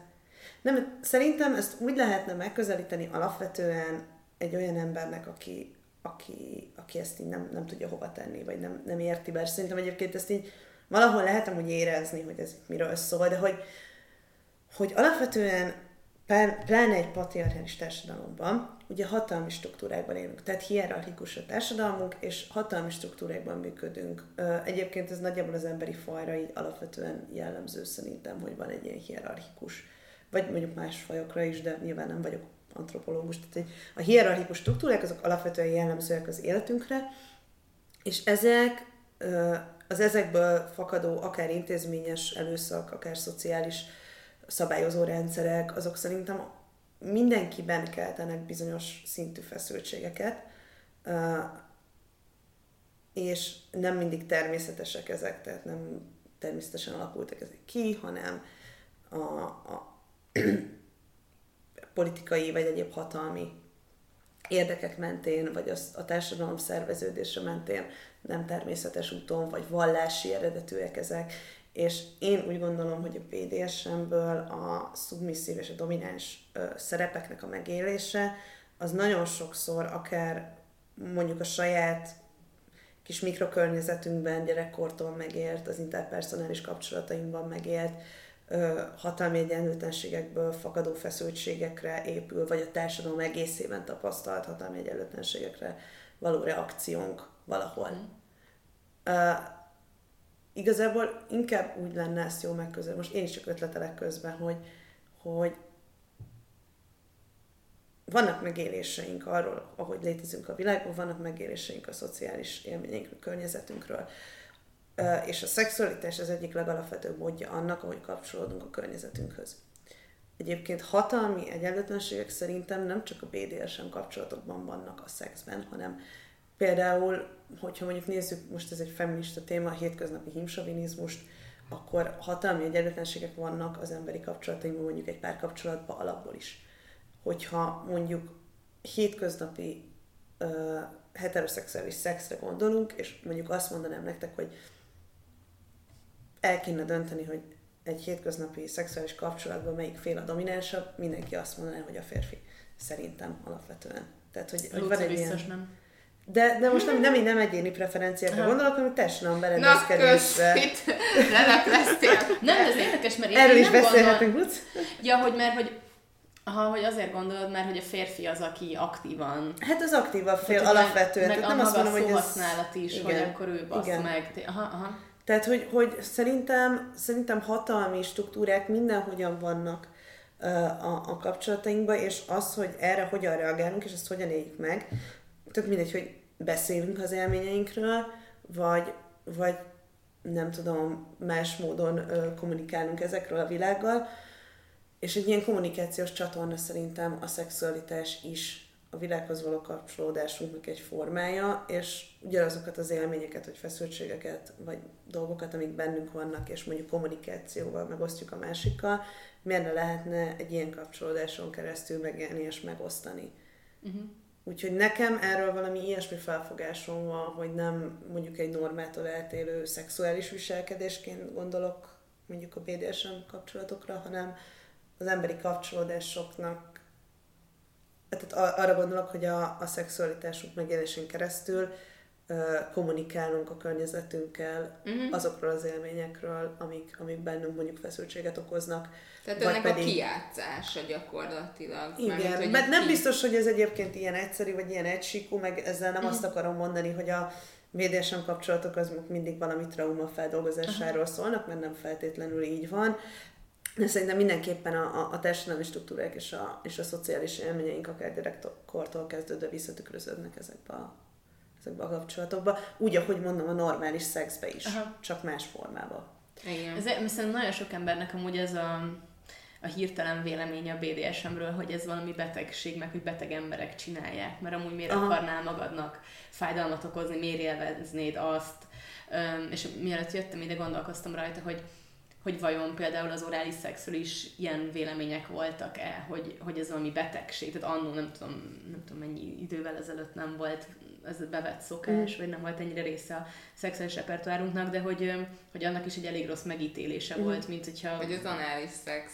Nem, szerintem ezt úgy lehetne megközelíteni alapvetően egy olyan embernek, aki, aki, aki ezt így nem, nem tudja hova tenni, vagy nem, nem érti, bár szerintem egyébként ezt így valahol lehetem úgy érezni, hogy ez miről szól, de hogy, hogy alapvetően pláne egy patriarchális társadalomban, ugye hatalmi struktúrákban élünk, tehát hierarchikus a társadalmunk, és hatalmi struktúrákban működünk. Egyébként ez nagyjából az emberi fajra így alapvetően jellemző szerintem, hogy van egy ilyen hierarchikus, vagy mondjuk más fajokra is, de nyilván nem vagyok antropológus. Tehát a hierarchikus struktúrák azok alapvetően jellemzőek az életünkre, és ezek az ezekből fakadó akár intézményes előszak, akár szociális szabályozó rendszerek, azok szerintem mindenkiben keltenek bizonyos szintű feszültségeket, és nem mindig természetesek ezek, tehát nem természetesen alakultak ezek ki, hanem a, a [CLEARS THROAT] politikai vagy egyéb hatalmi érdekek mentén, vagy az, a társadalom szerveződése mentén nem természetes úton, vagy vallási eredetűek ezek. És én úgy gondolom, hogy a BDSM-ből a szubmisszív és a domináns ö, szerepeknek a megélése, az nagyon sokszor akár mondjuk a saját kis mikrokörnyezetünkben gyerekkortól megért, az interpersonális kapcsolatainkban megért, hatalmi egyenlőtlenségekből fakadó feszültségekre épül, vagy a társadalom egészében tapasztalt hatalmi egyenlőtlenségekre való reakciónk valahol. Mm. Uh, igazából inkább úgy lenne ezt jó megközelíteni, most én is csak ötletelek közben, hogy, hogy vannak megéléseink arról, ahogy létezünk a világban, vannak megéléseink a szociális élményeink, a környezetünkről. És a szexualitás az egyik legalapvetőbb módja annak, ahogy kapcsolódunk a környezetünkhöz. Egyébként hatalmi egyenlőtlenségek szerintem nem csak a BDSM kapcsolatokban vannak a szexben, hanem például, hogyha mondjuk nézzük, most ez egy feminista téma, a hétköznapi himsavinizmust, akkor hatalmi egyenlőtlenségek vannak az emberi kapcsolatainkban, mondjuk egy párkapcsolatban alapból is hogyha mondjuk hétköznapi uh, heteroszexuális szexre gondolunk, és mondjuk azt mondanám nektek, hogy el kéne dönteni, hogy egy hétköznapi szexuális kapcsolatban melyik fél a dominánsabb, mindenki azt mondaná, hogy a férfi. Szerintem alapvetően. Tehát, hogy, hogy van egy ilyen... nem. De, de most nem, nem, nem egyéni preferenciákra gondolok, hanem teljesen berendezkedésre. Na, kösz, itt Nem, ez érdekes, mert én Erről is beszélhetünk, gondolom... Ja, hogy mert hogy Aha, hogy azért gondolod, mert hogy a férfi az, aki aktívan... Hát az aktívabb fél Tehát, alapvetően. Meg, meg Tehát nem azt mondom, hogy ez... is, igen, hogy akkor ő basz igen. meg. Aha, aha. Tehát, hogy, hogy szerintem, szerintem hatalmi struktúrák mindenhogyan vannak a, a kapcsolatainkban, és az, hogy erre hogyan reagálunk, és ezt hogyan éljük meg, tök mindegy, hogy beszélünk az élményeinkről, vagy, vagy nem tudom, más módon kommunikálunk ezekről a világgal, és egy ilyen kommunikációs csatorna szerintem a szexualitás is a világhoz való kapcsolódásunknak egy formája, és ugyanazokat az élményeket, vagy feszültségeket, vagy dolgokat, amik bennünk vannak, és mondjuk kommunikációval megosztjuk a másikkal, miért ne lehetne egy ilyen kapcsolódáson keresztül megélni és megosztani. Uh-huh. Úgyhogy nekem erről valami ilyesmi felfogásom van, hogy nem mondjuk egy normától eltérő szexuális viselkedésként gondolok mondjuk a BDSM kapcsolatokra, hanem az emberi kapcsolódásoknak, tehát arra gondolok, hogy a, a szexualitásunk megjelenésén keresztül kommunikálunk a környezetünkkel uh-huh. azokról az élményekről, amik, amik bennünk mondjuk feszültséget okoznak. Tehát ennek pedig... a kiátszása gyakorlatilag. Igen, mert, mert nem ki... biztos, hogy ez egyébként ilyen egyszerű, vagy ilyen egysíkú, meg ezzel nem uh-huh. azt akarom mondani, hogy a BDSM kapcsolatok az mindig valami trauma feldolgozásáról uh-huh. szólnak, mert nem feltétlenül így van. De szerintem mindenképpen a, a, a társadalmi struktúrák és a, és a szociális élményeink akár gyerekkortól kezdődve visszatükröződnek ezekbe a, ezekbe a kapcsolatokba. Úgy, ahogy mondom, a normális szexbe is, Aha. csak más formában. Igen. Ez, szerintem nagyon sok embernek amúgy ez a, a hirtelen véleménye a BDSM-ről, hogy ez valami betegség, meg hogy beteg emberek csinálják, mert amúgy miért Aha. akarnál magadnak fájdalmat okozni, miért élveznéd azt. És mielőtt jöttem ide, gondolkoztam rajta, hogy hogy vajon például az orális szexről is ilyen vélemények voltak-e, hogy, hogy ez valami betegség, tehát annó nem tudom, nem tudom mennyi idővel ezelőtt nem volt ez a bevett szokás, mm. vagy nem volt ennyire része a szexuális repertoárunknak, de hogy, hogy annak is egy elég rossz megítélése mm. volt, mint hogyha... Hogy az anális szex.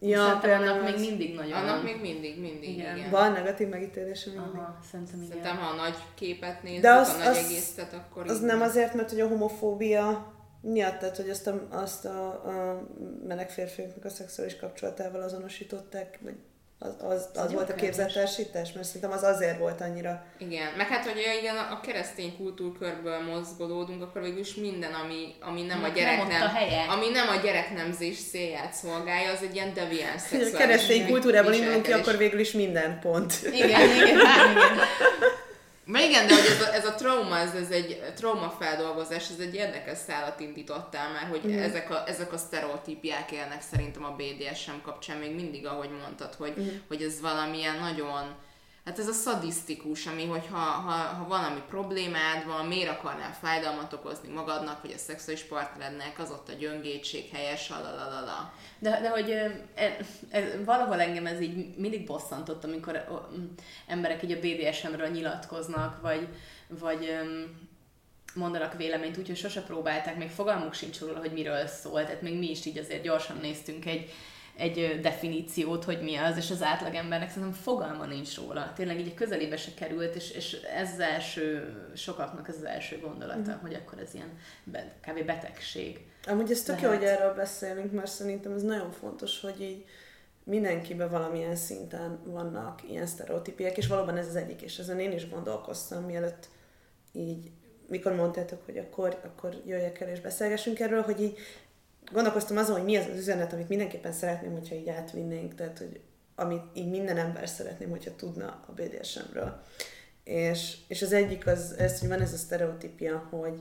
Ja, szerintem annak az... még mindig nagyon. Annak még mindig, mindig, igen. igen. Van negatív megítélése mindig. Aha, szerintem igen. Szerintem, ha a nagy képet nézzük, De az, a nagy az, egészet, akkor Az nem azért, mert hogy a homofóbia miatt, tehát hogy azt a, azt a, a meleg férfiaknak a szexuális kapcsolatával azonosították, vagy az, az, az volt a képzettársítás, mert szerintem az azért volt annyira. Igen, meg hát, hogy igen, a keresztény kultúrkörből mozgolódunk, akkor végül is minden, ami, ami nem, nem a gyerek nem, a ami nem a gyereknemzés célját szolgálja, az egy ilyen deviáns szexuális A keresztény kultúrában indulunk ki, akkor végül is minden pont. Igen, igen, igen. [LAUGHS] Mert igen, de hogy ez a, ez a trauma, ez, ez egy trauma feldolgozás, ez egy érdekes szállat indítottál már, hogy mm. ezek, a, ezek a sztereotípiák élnek szerintem a BDSM kapcsán még mindig, ahogy mondtad, hogy, mm. hogy ez valamilyen nagyon, hát ez a szadisztikus, ami hogyha ha, ha valami problémád van, miért akarnál fájdalmat okozni magadnak, vagy a szexuális partnerednek, az ott a gyöngétség helyes, la De, de hogy e, e, valahol engem ez így mindig bosszantott, amikor emberek így a BDSM-ről nyilatkoznak, vagy, vagy mondanak véleményt, úgyhogy sose próbálták, még fogalmuk sincs róla, hogy miről szól, tehát még mi is így azért gyorsan néztünk egy, egy definíciót, hogy mi az, és az átlagembernek szerintem fogalma nincs róla. Tényleg így a közelébe se került, és, és ez az első, sokaknak ez az első gondolata, mm. hogy akkor ez ilyen be, kb. betegség. Amúgy ez tök jó, hogy erről beszélünk, mert szerintem ez nagyon fontos, hogy így mindenkiben valamilyen szinten vannak ilyen sztereotípiek, és valóban ez az egyik, és ezen én is gondolkoztam, mielőtt így mikor mondtátok, hogy akkor, akkor jöjjek el és beszélgessünk erről, hogy így gondolkoztam azon, hogy mi az az üzenet, amit mindenképpen szeretném, hogyha így átvinnénk, tehát hogy amit így minden ember szeretném, hogyha tudna a BDSM-ről. És, és az egyik az, ez, hogy van ez a sztereotípia, hogy,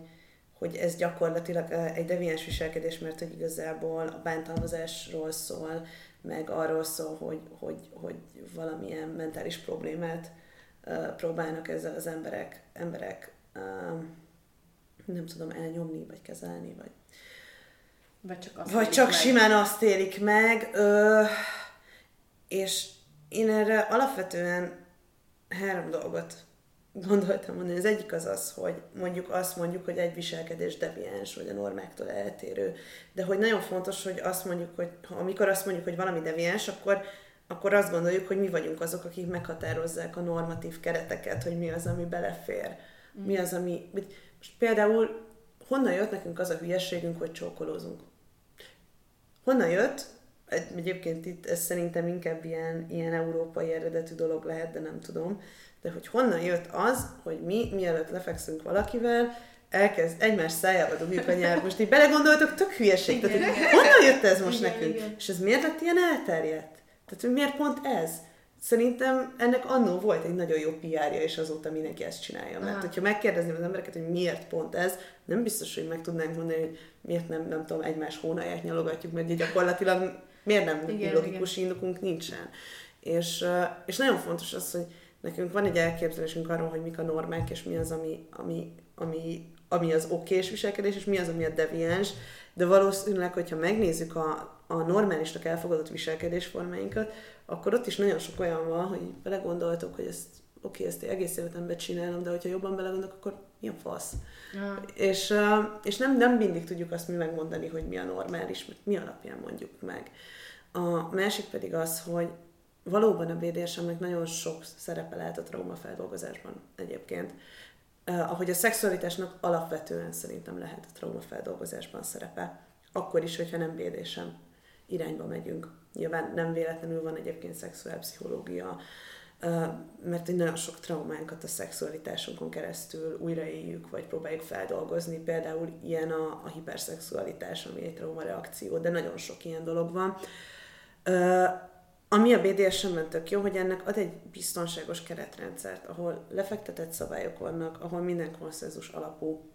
hogy ez gyakorlatilag egy deviáns viselkedés, mert hogy igazából a bántalmazásról szól, meg arról szól, hogy, hogy, hogy valamilyen mentális problémát uh, próbálnak ezzel az emberek, emberek uh, nem tudom, elnyomni, vagy kezelni, vagy vagy csak, azt vagy csak meg. simán azt élik meg, ö, és én erre alapvetően három dolgot gondoltam mondani. Az egyik az az, hogy mondjuk azt mondjuk, hogy egy viselkedés deviáns, vagy a normáktól eltérő, de hogy nagyon fontos, hogy azt mondjuk, hogy amikor azt mondjuk, hogy valami deviáns, akkor, akkor azt gondoljuk, hogy mi vagyunk azok, akik meghatározzák a normatív kereteket, hogy mi az, ami belefér. Mm. Mi az, ami... Most például honnan jött nekünk az a hülyeségünk, hogy csókolózunk? Honnan jött? Egyébként itt ez szerintem inkább ilyen, ilyen európai eredetű dolog lehet, de nem tudom. De hogy honnan jött az, hogy mi, mielőtt lefekszünk valakivel, elkezd egymás szájába dugjuk a nyelv. Most így belegondoltok, tök hülyeség. Tehát, honnan jött ez most igen, nekünk? Igen. És ez miért lett ilyen elterjedt? Tehát, hogy miért pont ez? Szerintem ennek annó volt egy nagyon jó PR-ja, és azóta mindenki ezt csinálja. Mert Aha. hogyha megkérdezném az embereket, hogy miért pont ez, nem biztos, hogy meg tudnánk mondani, hogy miért nem, nem tudom, egymás hónaját nyalogatjuk, mert gyakorlatilag miért nem igen, logikus igen. indokunk nincsen. És, és nagyon fontos az, hogy nekünk van egy elképzelésünk arról, hogy mik a normák, és mi az, ami, ami, ami, ami az okés viselkedés, és mi az, ami a deviáns, de valószínűleg, hogyha megnézzük a, a normálisnak elfogadott viselkedésformáinkat, akkor ott is nagyon sok olyan van, hogy belegondoltok, hogy ezt oké, ezt egész életemben csinálom, de hogyha jobban belegondolok, akkor mi a fasz? Ja. És, és nem, nem mindig tudjuk azt mi megmondani, hogy mi a normális, mert mi alapján mondjuk meg. A másik pedig az, hogy valóban a BDSM-nek nagyon sok szerepe lehet a traumafeldolgozásban egyébként. Ahogy a szexualitásnak alapvetően szerintem lehet a traumafeldolgozásban szerepe. Akkor is, hogyha nem BDSM irányba megyünk. Nyilván nem véletlenül van egyébként szexuálpszichológia, mert egy nagyon sok traumánkat a szexualitásunkon keresztül újraéljük, vagy próbáljuk feldolgozni. Például ilyen a, a hiperszexualitás, ami egy traumareakció, de nagyon sok ilyen dolog van. Ami a BDSM-ben tök jó, hogy ennek ad egy biztonságos keretrendszert, ahol lefektetett szabályok vannak, ahol minden konszenzus alapú,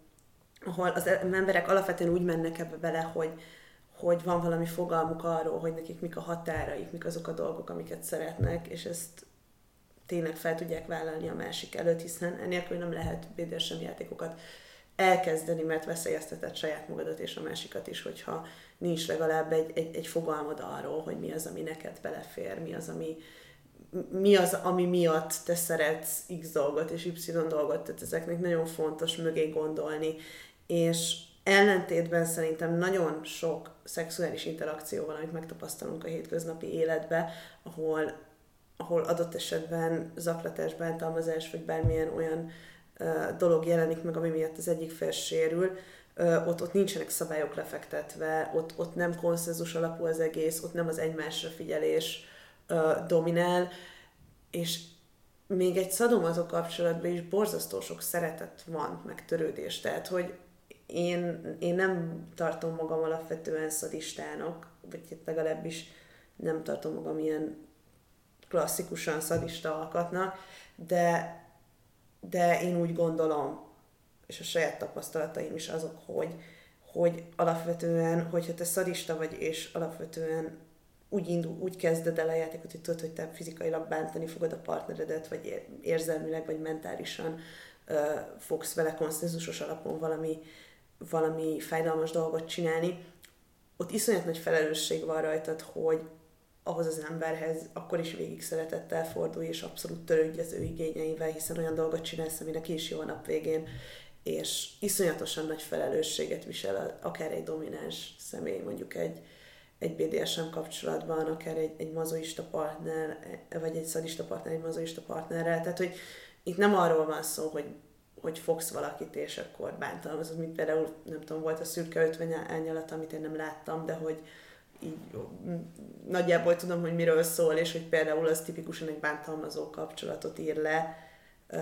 ahol az emberek alapvetően úgy mennek ebbe bele, hogy hogy van valami fogalmuk arról, hogy nekik mik a határaik, mik azok a dolgok, amiket szeretnek, és ezt tényleg fel tudják vállalni a másik előtt, hiszen enélkül nem lehet BDSM játékokat elkezdeni, mert veszélyezteted saját magadat és a másikat is, hogyha nincs legalább egy, egy, egy fogalmad arról, hogy mi az, ami neked belefér, mi az, ami, mi az, ami miatt te szeretsz X dolgot és Y dolgot, tehát ezeknek nagyon fontos mögé gondolni, és ellentétben szerintem nagyon sok szexuális interakció van, amit megtapasztalunk a hétköznapi életbe, ahol, ahol adott esetben zaklatás, bántalmazás, vagy bármilyen olyan uh, dolog jelenik meg, ami miatt az egyik fél sérül, uh, ott, ott nincsenek szabályok lefektetve, ott, ott nem konszenzus alapú az egész, ott nem az egymásra figyelés uh, dominál, és még egy szadomazó kapcsolatban is borzasztó sok szeretet van, meg törődés. Tehát, hogy én, én nem tartom magam alapvetően szadistának, vagy legalábbis nem tartom magam ilyen klasszikusan szadista alkatnak, de, de én úgy gondolom, és a saját tapasztalataim is azok, hogy, hogy alapvetően, hogyha te szadista vagy, és alapvetően úgy, indul, úgy kezded el a játékot, hogy tudod, hogy te fizikailag bántani fogod a partneredet, vagy érzelmileg, vagy mentálisan ö, fogsz vele konszenzusos alapon valami, valami fájdalmas dolgot csinálni, ott iszonyat nagy felelősség van rajtad, hogy ahhoz az emberhez akkor is végig szeretettel fordulj, és abszolút törődj az ő igényeivel, hiszen olyan dolgot csinálsz, ami neki is jó a nap végén, és iszonyatosan nagy felelősséget visel akár egy domináns személy, mondjuk egy, egy BDSM kapcsolatban, akár egy, egy mazoista partner, vagy egy szadista partner, egy mazoista partnerrel. Tehát, hogy itt nem arról van szó, hogy, hogy fogsz valakit, és akkor bántalmazod, mint például, nem tudom, volt a szürke 50 árnyalat, amit én nem láttam, de hogy így nagyjából tudom, hogy miről szól, és hogy például az tipikusan egy bántalmazó kapcsolatot ír le,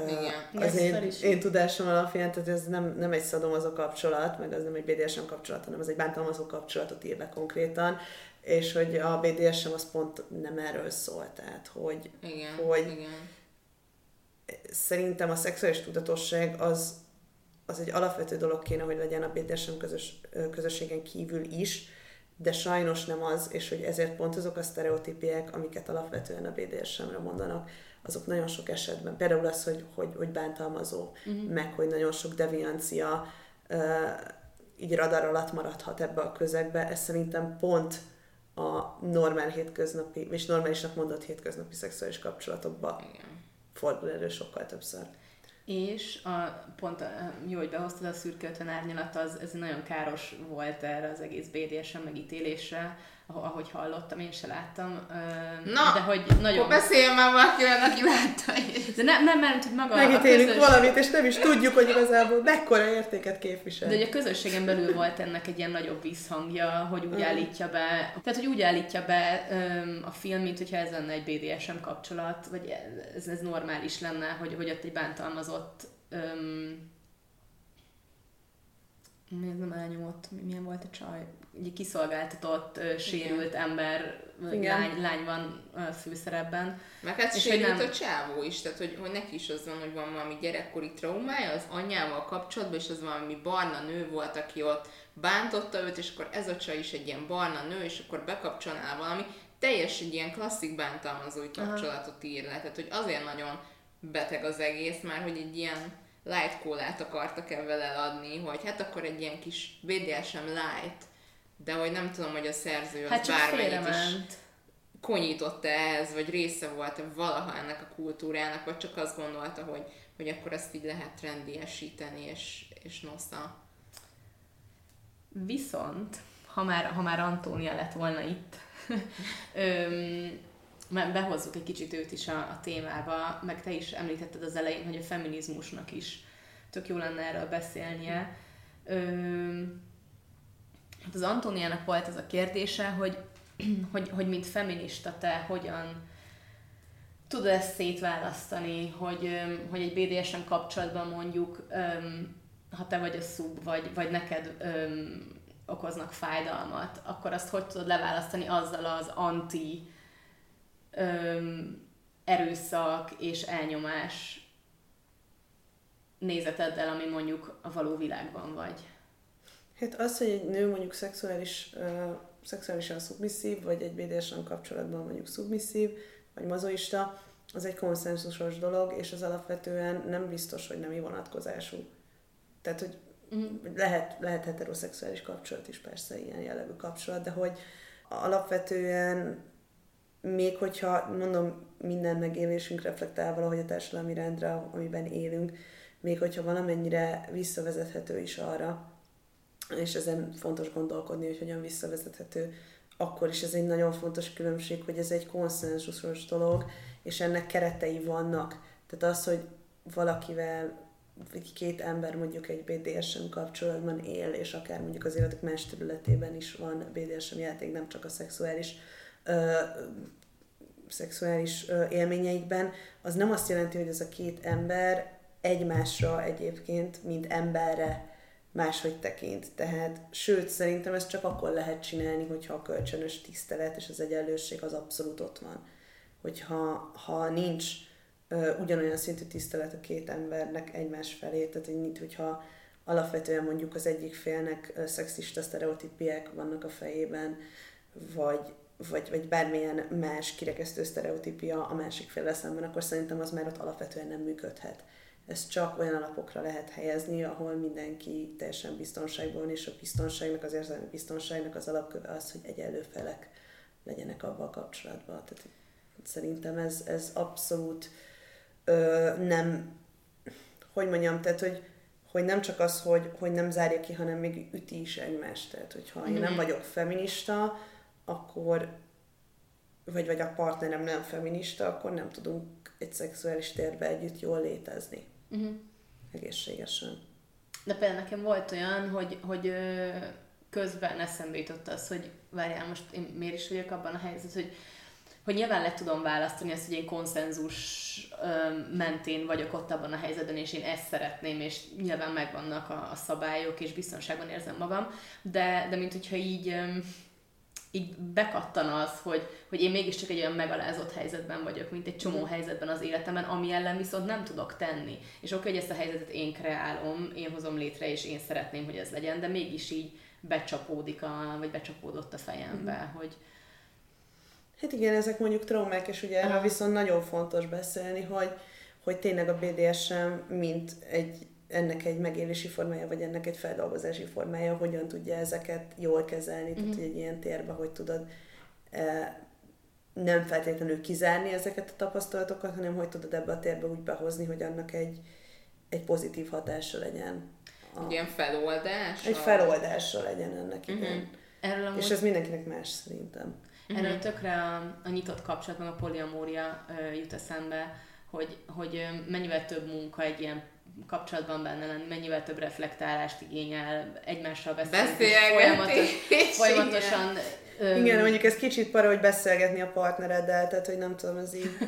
igen. Az én, én tudásom alapján, tehát ez nem, nem egy szadomazó kapcsolat, meg az nem egy BDSM kapcsolat, hanem az egy bántalmazó kapcsolatot ír le konkrétan, és hogy a BDSM az pont nem erről szól, tehát hogy, igen, hogy igen. Szerintem a szexuális tudatosság az, az egy alapvető dolog kéne, hogy legyen a BDSM közös, közösségen kívül is, de sajnos nem az, és hogy ezért pont azok a sztereotípiek, amiket alapvetően a BDSM-re mondanak, azok nagyon sok esetben, például az, hogy, hogy, hogy bántalmazó, uh-huh. meg hogy nagyon sok deviancia uh, így radar alatt maradhat ebbe a közegbe, ez szerintem pont a normál hétköznapi, és normálisnak mondott hétköznapi szexuális kapcsolatokba Igen. Fordul elő sokkal többször. És a, pont a, jó, hogy behoztad a szürke 50 árnyalat, az, ez nagyon káros volt erre az egész BDSM megítélésre, ahogy hallottam, én se láttam. Na, de hogy nagyon... akkor beszélj már valakivel, aki látta. De nem, nem mert hogy maga Megítélünk a közösség... valamit, és nem is tudjuk, hogy igazából mekkora értéket képvisel. De hogy a közösségen belül volt ennek egy ilyen nagyobb visszhangja, hogy úgy mm. állítja be, tehát hogy úgy állítja be um, a film, mint hogyha ez lenne egy BDSM kapcsolat, vagy ez, ez normális lenne, hogy, hogy ott egy bántalmazott um, miért nem elnyomott, milyen volt a csaj? Egy kiszolgáltatott, sérült Igen. ember, lány, lány van főszerepben. Meg hát és sérült nem... a csávó is, tehát hogy, hogy neki is az van, hogy van valami gyerekkori traumája az anyjával kapcsolatban, és az valami barna nő volt, aki ott bántotta őt, és akkor ez a csaj is egy ilyen barna nő, és akkor bekapcsolnál valami, teljes egy ilyen klasszik bántalmazói kapcsolatot ír le. Tehát, hogy azért nagyon beteg az egész, már hogy egy ilyen light kólát akartak ebben eladni, hogy hát akkor egy ilyen kis BDSM light, de hogy nem tudom, hogy a szerző az hát bármennyit is konyította ehhez, vagy része volt valaha ennek a kultúrának, vagy csak azt gondolta, hogy, hogy akkor ezt így lehet trendiesíteni, és, és nosza. Viszont, ha már, ha már Antónia lett volna itt, [LAUGHS] öm, behozzuk egy kicsit őt is a, a témába, meg te is említetted az elején, hogy a feminizmusnak is tök jó lenne erről beszélnie. Ö, hát az Antóniának volt ez a kérdése, hogy, [CLEARS THROAT] hogy, hogy mint feminista te hogyan tudod ezt szétválasztani, hogy, hogy egy BDSM kapcsolatban mondjuk, ha te vagy a szub, vagy, vagy neked okoznak fájdalmat, akkor azt hogy tudod leválasztani azzal az anti öm, erőszak és elnyomás nézeteddel, ami mondjuk a való világban vagy? Hát az, hogy egy nő mondjuk szexuális, uh, szexuálisan szubmisszív, vagy egy BDSM kapcsolatban mondjuk szubmisszív, vagy mazoista, az egy konszenzusos dolog, és az alapvetően nem biztos, hogy nemi vonatkozású. Tehát, hogy mm. lehet, lehet heteroszexuális kapcsolat is persze, ilyen jellegű kapcsolat, de hogy alapvetően még hogyha, mondom, minden megélésünk reflektál valahogy a társadalmi rendre, amiben élünk, még hogyha valamennyire visszavezethető is arra, és ezen fontos gondolkodni, hogy hogyan visszavezethető, akkor is ez egy nagyon fontos különbség, hogy ez egy konszenzusos dolog, és ennek keretei vannak. Tehát az, hogy valakivel, két ember mondjuk egy BDSM kapcsolatban él, és akár mondjuk az életek más területében is van BDSM játék, nem csak a szexuális ö, szexuális ö, élményeikben, az nem azt jelenti, hogy ez a két ember egymásra egyébként, mint emberre máshogy tekint. Tehát, sőt, szerintem ezt csak akkor lehet csinálni, hogyha a kölcsönös tisztelet és az egyenlőség az abszolút ott van. Hogyha ha nincs ö, ugyanolyan szintű tisztelet a két embernek egymás felé, tehát mint hogyha alapvetően mondjuk az egyik félnek szexista sztereotípiek vannak a fejében, vagy vagy, vagy bármilyen más kirekesztő sztereotípia a másik fél szemben, akkor szerintem az már ott alapvetően nem működhet. Ez csak olyan alapokra lehet helyezni, ahol mindenki teljesen biztonságban és a biztonságnak, az érzelmi biztonságnak az alapköve az, hogy egyenlő felek legyenek abban a kapcsolatban. Tehát szerintem ez, ez abszolút ö, nem, hogy mondjam, tehát hogy, hogy nem csak az, hogy, hogy nem zárja ki, hanem még üti is egymást. Tehát, hogyha én nem mhm. vagyok feminista, akkor vagy, vagy a partnerem nem feminista, akkor nem tudunk egy szexuális térbe együtt jól létezni. Uh-huh. Egészségesen. De például nekem volt olyan, hogy, hogy közben eszembe jutott az, hogy várjál, most én miért is vagyok abban a helyzetben, hogy, hogy nyilván le tudom választani azt, hogy én konszenzus mentén vagyok ott abban a helyzetben, és én ezt szeretném, és nyilván megvannak a, a szabályok, és biztonságban érzem magam, de, de mint hogyha így így bekattan az, hogy, hogy én mégiscsak egy olyan megalázott helyzetben vagyok, mint egy csomó helyzetben az életemben, ami ellen viszont nem tudok tenni. És oké, hogy ezt a helyzetet én kreálom, én hozom létre, és én szeretném, hogy ez legyen, de mégis így becsapódik, a, vagy becsapódott a fejembe, mm. hogy, Hát igen, ezek mondjuk traumák, és ugye erről viszont nagyon fontos beszélni, hogy, hogy tényleg a BDSM, mint egy ennek egy megélési formája, vagy ennek egy feldolgozási formája, hogyan tudja ezeket jól kezelni, uh-huh. tehát hogy egy ilyen térbe, hogy tudod e, nem feltétlenül kizárni ezeket a tapasztalatokat, hanem hogy tudod ebbe a térbe úgy behozni, hogy annak egy, egy pozitív hatása legyen. A, egy ilyen feloldás? Egy feloldása legyen ennek, igen. Uh-huh. Erről amúgy... És ez mindenkinek más szerintem. Uh-huh. Erről tökre a, a nyitott kapcsolat, a poliamória jut eszembe, hogy, hogy mennyivel több munka egy ilyen kapcsolatban benne lenni, mennyivel több reflektálást igényel, egymással beszélni, folyamatos, [LAUGHS] folyamatosan... Öm... Igen, mondjuk ez kicsit para, hogy beszélgetni a partnereddel, tehát hogy nem tudom, ez így... [LAUGHS]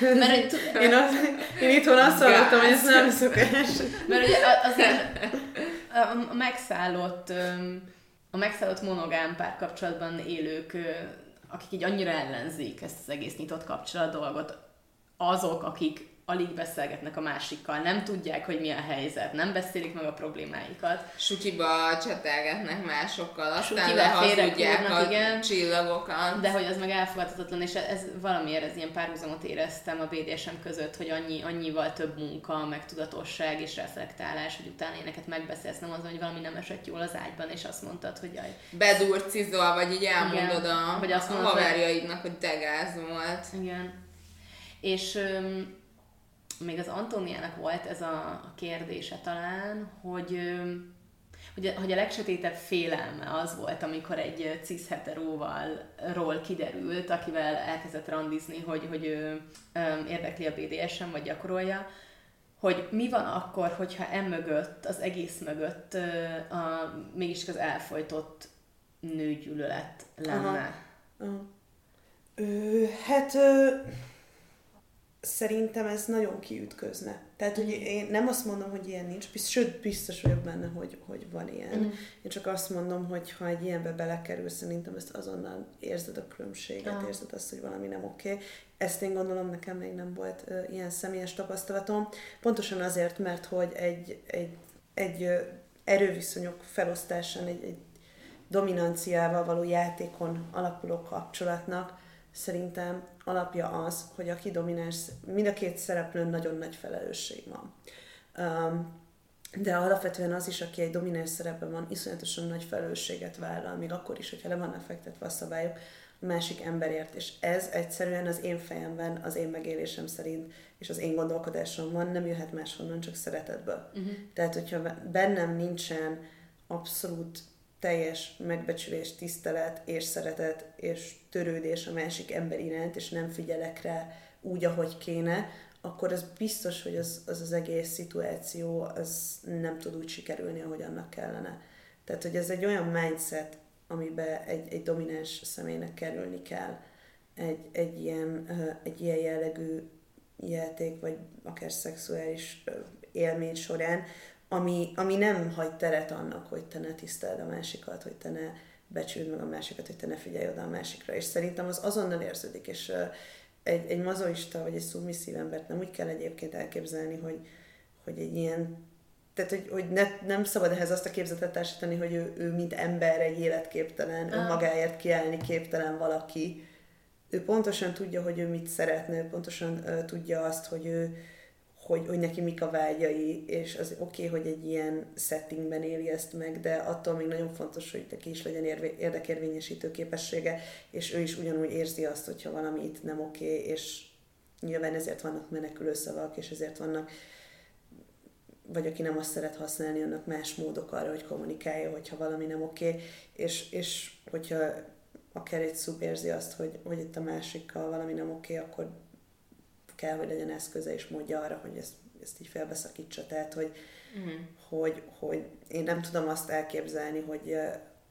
Mert, én, az, én itthon azt hallottam, hogy ez nem szokás. Mert ugye az, a, a megszállott, a megszállott monogám párkapcsolatban élők, akik így annyira ellenzik ezt az egész nyitott kapcsolat dolgot, azok, akik alig beszélgetnek a másikkal, nem tudják, hogy mi a helyzet, nem beszélik meg a problémáikat. Sutyiba csetelgetnek másokkal, aztán lehazudják a igen, csillagokat. De hogy az meg elfogadhatatlan, és ez valamiért ez ilyen párhuzamot éreztem a BDSM között, hogy annyi, annyival több munka, meg tudatosság és reflektálás, hogy utána éneket megbeszélsz, nem az, hogy valami nem esett jól az ágyban, és azt mondtad, hogy jaj. Bedurcizol, vagy így elmondod igen, a, hogy azt mondod, a haverjaidnak, hogy te gáz volt. Igen. És öm, még az Antóniának volt ez a, kérdése talán, hogy, hogy, hogy a legsötétebb félelme az volt, amikor egy cisheteróval ról kiderült, akivel elkezdett randizni, hogy, hogy ő érdekli a BDSM, vagy gyakorolja, hogy mi van akkor, hogyha emögött, az egész mögött a, mégis az elfolytott nőgyűlölet lenne. Aha. Aha. Ö, hát ö, szerintem ez nagyon kiütközne. Tehát, hogy én nem azt mondom, hogy ilyen nincs, biztos, sőt, biztos vagyok benne, hogy, hogy van ilyen. Mm. Én csak azt mondom, hogy ha egy ilyenbe belekerül, szerintem ezt azonnal érzed a különbséget, ah. érzed azt, hogy valami nem oké. Okay. Ezt én gondolom, nekem még nem volt uh, ilyen személyes tapasztalatom. Pontosan azért, mert hogy egy, egy, egy uh, erőviszonyok felosztásán, egy, egy dominanciával való játékon alapuló kapcsolatnak szerintem alapja az, hogy aki domináns, mind a két szereplőn nagyon nagy felelősség van. Um, de alapvetően az is, aki egy domináns szerepben van, iszonyatosan nagy felelősséget vállal, még akkor is, hogyha le vannak fektetve a szabályok a másik emberért. És ez egyszerűen az én fejemben, az én megélésem szerint, és az én gondolkodásom van, nem jöhet máshonnan, csak szeretetből. Uh-huh. Tehát, hogyha bennem nincsen abszolút teljes megbecsülés, tisztelet és szeretet és törődés a másik ember iránt, és nem figyelek rá úgy, ahogy kéne, akkor az biztos, hogy az az, az egész szituáció az nem tud úgy sikerülni, ahogy annak kellene. Tehát, hogy ez egy olyan mindset, amiben egy, egy domináns személynek kerülni kell egy, egy, ilyen, egy ilyen jellegű játék, vagy akár szexuális élmény során, ami, ami nem hagy teret annak, hogy te ne tiszteld a másikat, hogy te ne becsüld meg a másikat, hogy te ne figyelj oda a másikra. És szerintem az azonnal érződik, és egy, egy mazoista vagy egy szubmisszív embert nem úgy kell egyébként elképzelni, hogy, hogy egy ilyen tehát, hogy, hogy ne, nem szabad ehhez azt a képzetet társítani, hogy ő, ő mint ember egy életképtelen, ah. önmagáért kiállni képtelen valaki. Ő pontosan tudja, hogy ő mit szeretne, ő pontosan uh, tudja azt, hogy ő, hogy, hogy neki mik a vágyai, és az oké, okay, hogy egy ilyen settingben éli ezt meg, de attól még nagyon fontos, hogy neki is legyen érvé, érdekérvényesítő képessége, és ő is ugyanúgy érzi azt, hogyha valami itt nem oké, okay, és nyilván ezért vannak menekülő szavak, és ezért vannak vagy aki nem azt szeret használni, annak más módok arra, hogy kommunikálja, hogyha valami nem oké, okay, és, és hogyha akár egy szub érzi azt, hogy, hogy itt a másikkal valami nem oké, okay, akkor kell, hogy legyen eszköze és módja arra, hogy ezt, ezt így felbeszakítsa. Tehát, hogy, uh-huh. hogy, hogy én nem tudom azt elképzelni, hogy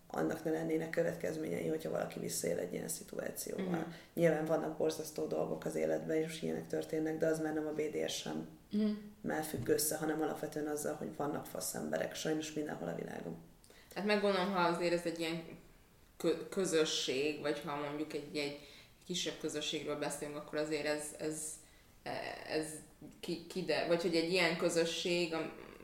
annak ne lennének következményei, hogyha valaki visszaél egy ilyen szituációval. Uh-huh. Nyilván vannak borzasztó dolgok az életben, és ilyenek történnek, de az már nem a BDSM uh-huh. már függ össze, hanem alapvetően azzal, hogy vannak fasz emberek sajnos mindenhol a világon. Hát meggondolom, ha azért ez egy ilyen közösség, vagy ha mondjuk egy, egy kisebb közösségről beszélünk, akkor azért ez, ez ez ki, ki de, vagy hogy egy ilyen közösség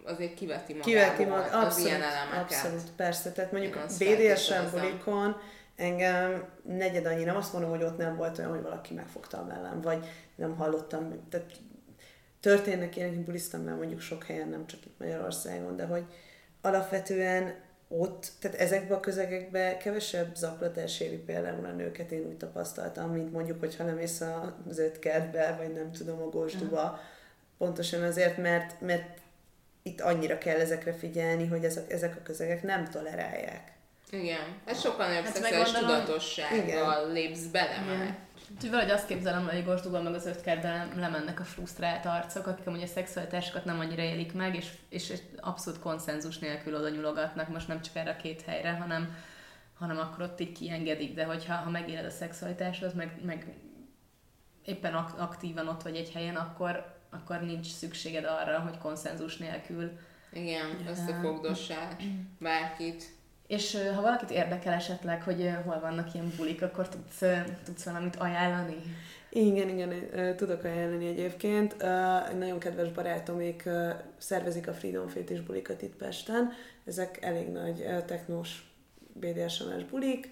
azért kiveti magából kiveti mag, abszolút, az ilyen elemeket. Abszolút, persze. Tehát mondjuk a BDSM bulikon engem negyed annyi, nem azt mondom, hogy ott nem volt olyan, hogy valaki megfogta a mellem, vagy nem hallottam, tehát történnek ilyenek, én bulisztam már mondjuk sok helyen, nem csak itt Magyarországon, de hogy alapvetően ott, tehát ezekben a közegekben kevesebb zaklatás éri például a nőket, én úgy tapasztaltam, mint mondjuk, hogyha nem ész az öt kertbe, vagy nem tudom, a gósduba. Uh-huh. Pontosan azért, mert, mert itt annyira kell ezekre figyelni, hogy ezek, ezek a közegek nem tolerálják. Igen, ez sokkal nagyobb hát szexuális tudatossággal lépsz bele már. Úgyhogy valahogy azt képzelem, hogy Gorsdúban meg az ötkertben lemennek a frusztrált arcok, akik amúgy a szexualitásokat nem annyira élik meg, és, és abszolút konszenzus nélkül oda nyulogatnak, most nem csak erre a két helyre, hanem, hanem akkor ott így kiengedik, de hogyha ha megéled a szexualitáshoz, meg, meg éppen aktívan ott vagy egy helyen, akkor, akkor nincs szükséged arra, hogy konszenzus nélkül igen, összefogdossál [CLEARS THROAT] bárkit. És ha valakit érdekel esetleg, hogy hol vannak ilyen bulik, akkor tudsz, tudsz valamit ajánlani? Igen, igen, tudok ajánlani egyébként. Egy nagyon kedves barátomék szervezik a Freedom Fétis bulikat itt Pesten. Ezek elég nagy technós BDSM-es bulik.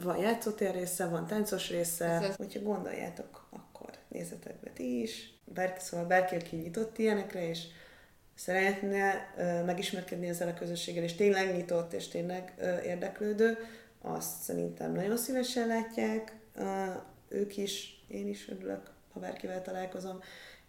Van játszótér része, van táncos része. Ez Hogyha gondoljátok, akkor nézzetek be ti is. Bárki, szóval bárki, aki nyitott ilyenekre, és szeretne megismerkedni ezzel a közösséggel, és tényleg nyitott, és tényleg érdeklődő, azt szerintem nagyon szívesen látják ők is, én is örülök, ha bárkivel találkozom,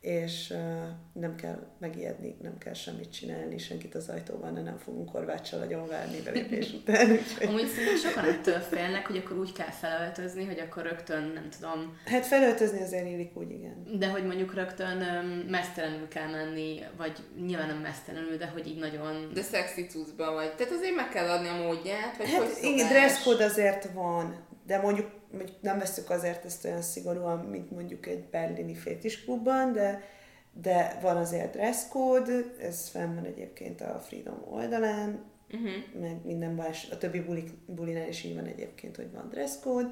és uh, nem kell megijedni, nem kell semmit csinálni, senkit az ajtóban, de nem fogunk korváccsal nagyon várni belépés [LAUGHS] után. Úgyhogy... Amúgy szerintem sokan ettől félnek, hogy akkor úgy kell felöltözni, hogy akkor rögtön, nem tudom... Hát felöltözni azért illik úgy, igen. De hogy mondjuk rögtön um, mesztelenül kell menni, vagy nyilván nem mesztelenül, de hogy így nagyon... De szexi cuccba vagy. Tehát azért meg kell adni a módját, vagy hát, hogy igen, dresscode azért van, de mondjuk mondjuk nem veszük azért ezt olyan szigorúan, mint mondjuk egy berlini fétisklubban, de, de van azért code, ez fenn van egyébként a Freedom oldalán, uh-huh. meg minden más, a többi bulik, bulinál is így van egyébként, hogy van code,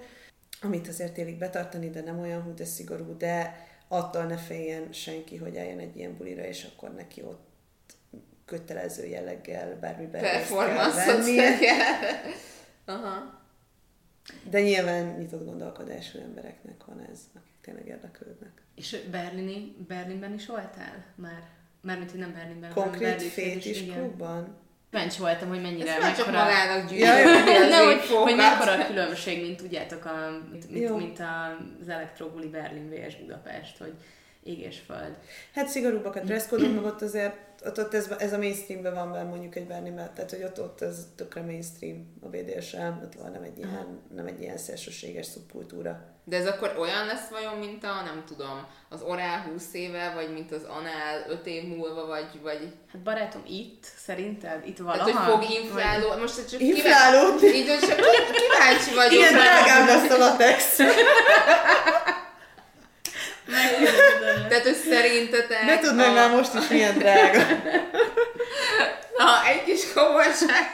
amit azért élik betartani, de nem olyan hú, de szigorú, de attól ne féljen senki, hogy eljön egy ilyen bulira, és akkor neki ott kötelező jelleggel bármiben Performance-ot Aha. De nyilván nyitott gondolkodású embereknek van ez, akik tényleg érdeklődnek. És Berlini, Berlinben is voltál már? Mármint, hogy nem Berlinben, Konkrét fétis klubban? Bent voltam, hogy mennyire Ezt mekkora... csak magának gyűjteni, nem, hogy, hogy mekkora a különbség, mint tudjátok, a, mint, mint, mint az Elektrobuli Berlin vs Budapest, hogy ég és föld. Hát szigorúbbak a dresszkódok, meg ott azért ott, ott ez, ez a mainstreamben van benne mondjuk egy mert tehát hogy ott, ott ez tökre mainstream a BDSM, ott van nem egy ilyen, nem egy ilyen szélsőséges szubkultúra. De ez akkor olyan lesz vajon, mint a, nem tudom, az orál 20 éve, vagy mint az anál 5 év múlva, vagy... vagy... Hát barátom, itt, szerinted? Itt valaha? Hát, hogy fog infláló... Vagy... Most csak Inflálódni? Így, csak kíváncsi vagyok. Igen, drágább lesz a latex. [LAUGHS] Tehát, hogy szerintetek... Ne a... már most is milyen drága. Na, egy kis komolyság.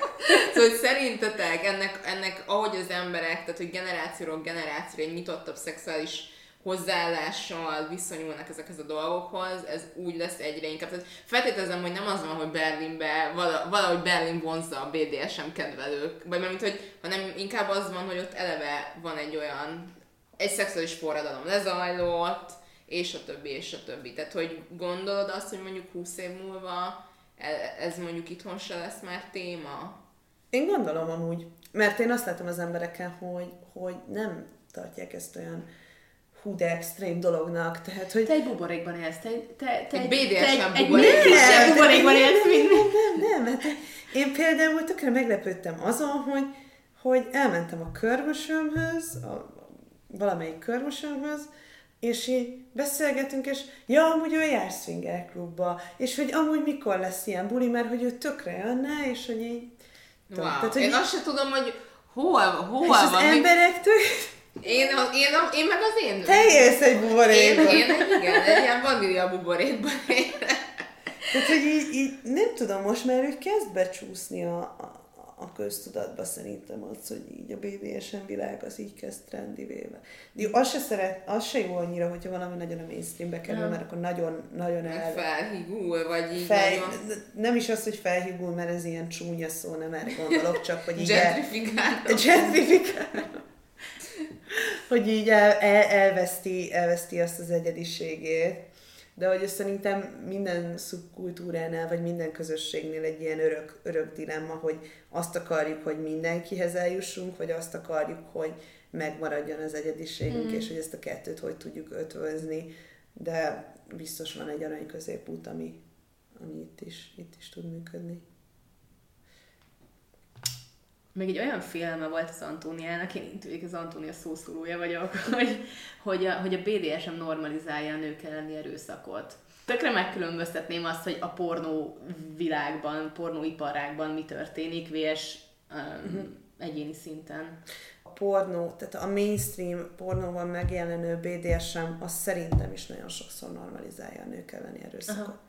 Szóval, hogy szerintetek ennek, ennek, ahogy az emberek, tehát hogy generációról generációra egy nyitottabb szexuális hozzáállással viszonyulnak ezekhez a dolgokhoz, ez úgy lesz egyre inkább. Tehát feltételezem, hogy nem az van, hogy Berlinbe, valahogy Berlin vonzza a BDSM kedvelők, vagy mert hogy, hanem inkább az van, hogy ott eleve van egy olyan, egy szexuális forradalom lezajlott, és a többi, és a többi. Tehát, hogy gondolod azt, hogy mondjuk 20 év múlva e, ez mondjuk itthon se lesz már téma? Én gondolom amúgy. Mert én azt látom az embereken, hogy, hogy nem tartják ezt olyan hú de extrém dolognak, tehát hogy... Te egy buborékban élsz, te, te, te egy BDSM buborékban. Egy buborékban élsz, mint... Nem, nem, nem, hát én például tökre meglepődtem azon, hogy, hogy elmentem a körmösömhöz, a, valamelyik körmösömhöz, és így beszélgetünk, és ja, amúgy ő jár swinger klubba, és hogy amúgy mikor lesz ilyen buli, mert hogy ő tökre jönne, és hogy így... Wow. Tehát, hogy én azt sem tudom, hogy hol, hol és van. az emberektől... Én, én, én meg az én... Te élsz egy buborékban. Én, én, igen, egy ilyen vanília buborékban Tehát, hogy így, így, nem tudom, most már ő kezd becsúszni a, a, a köztudatba szerintem az, hogy így a BDSM világ az így kezd trendivéve. De az se, szeret, az se jó annyira, hogyha valami nagyon a mainstreambe kerül, nem. mert akkor nagyon, nagyon el... Felhigul, vagy így Fel, nagyon... Nem is az, hogy felhigul, mert ez ilyen csúnya szó, nem erre gondolok, csak hogy így... Gentrifikálom. Gentrifikálom. [LAUGHS] hogy így el, el, elveszti, elveszti azt az egyediségét. De hogy szerintem minden szubkultúránál, vagy minden közösségnél egy ilyen örök, örök dilemma, hogy azt akarjuk, hogy mindenkihez eljussunk, vagy azt akarjuk, hogy megmaradjon az egyediségünk, mm. és hogy ezt a kettőt hogy tudjuk ötvözni. De biztos van egy arany középút, ami, ami itt, is, itt is tud működni. Még egy olyan félelme volt az Antóniának, én itt az Antónia szószólója vagyok, [LAUGHS] hogy, hogy, a, hogy a BDSM normalizálja a nők elleni erőszakot. Tökre megkülönböztetném azt, hogy a pornó világban, pornóiparágban mi történik, vs. Um, uh-huh. egyéni szinten. A pornó, tehát a mainstream pornóban megjelenő BDSM, az szerintem is nagyon sokszor normalizálja a nők elleni erőszakot. Uh-huh.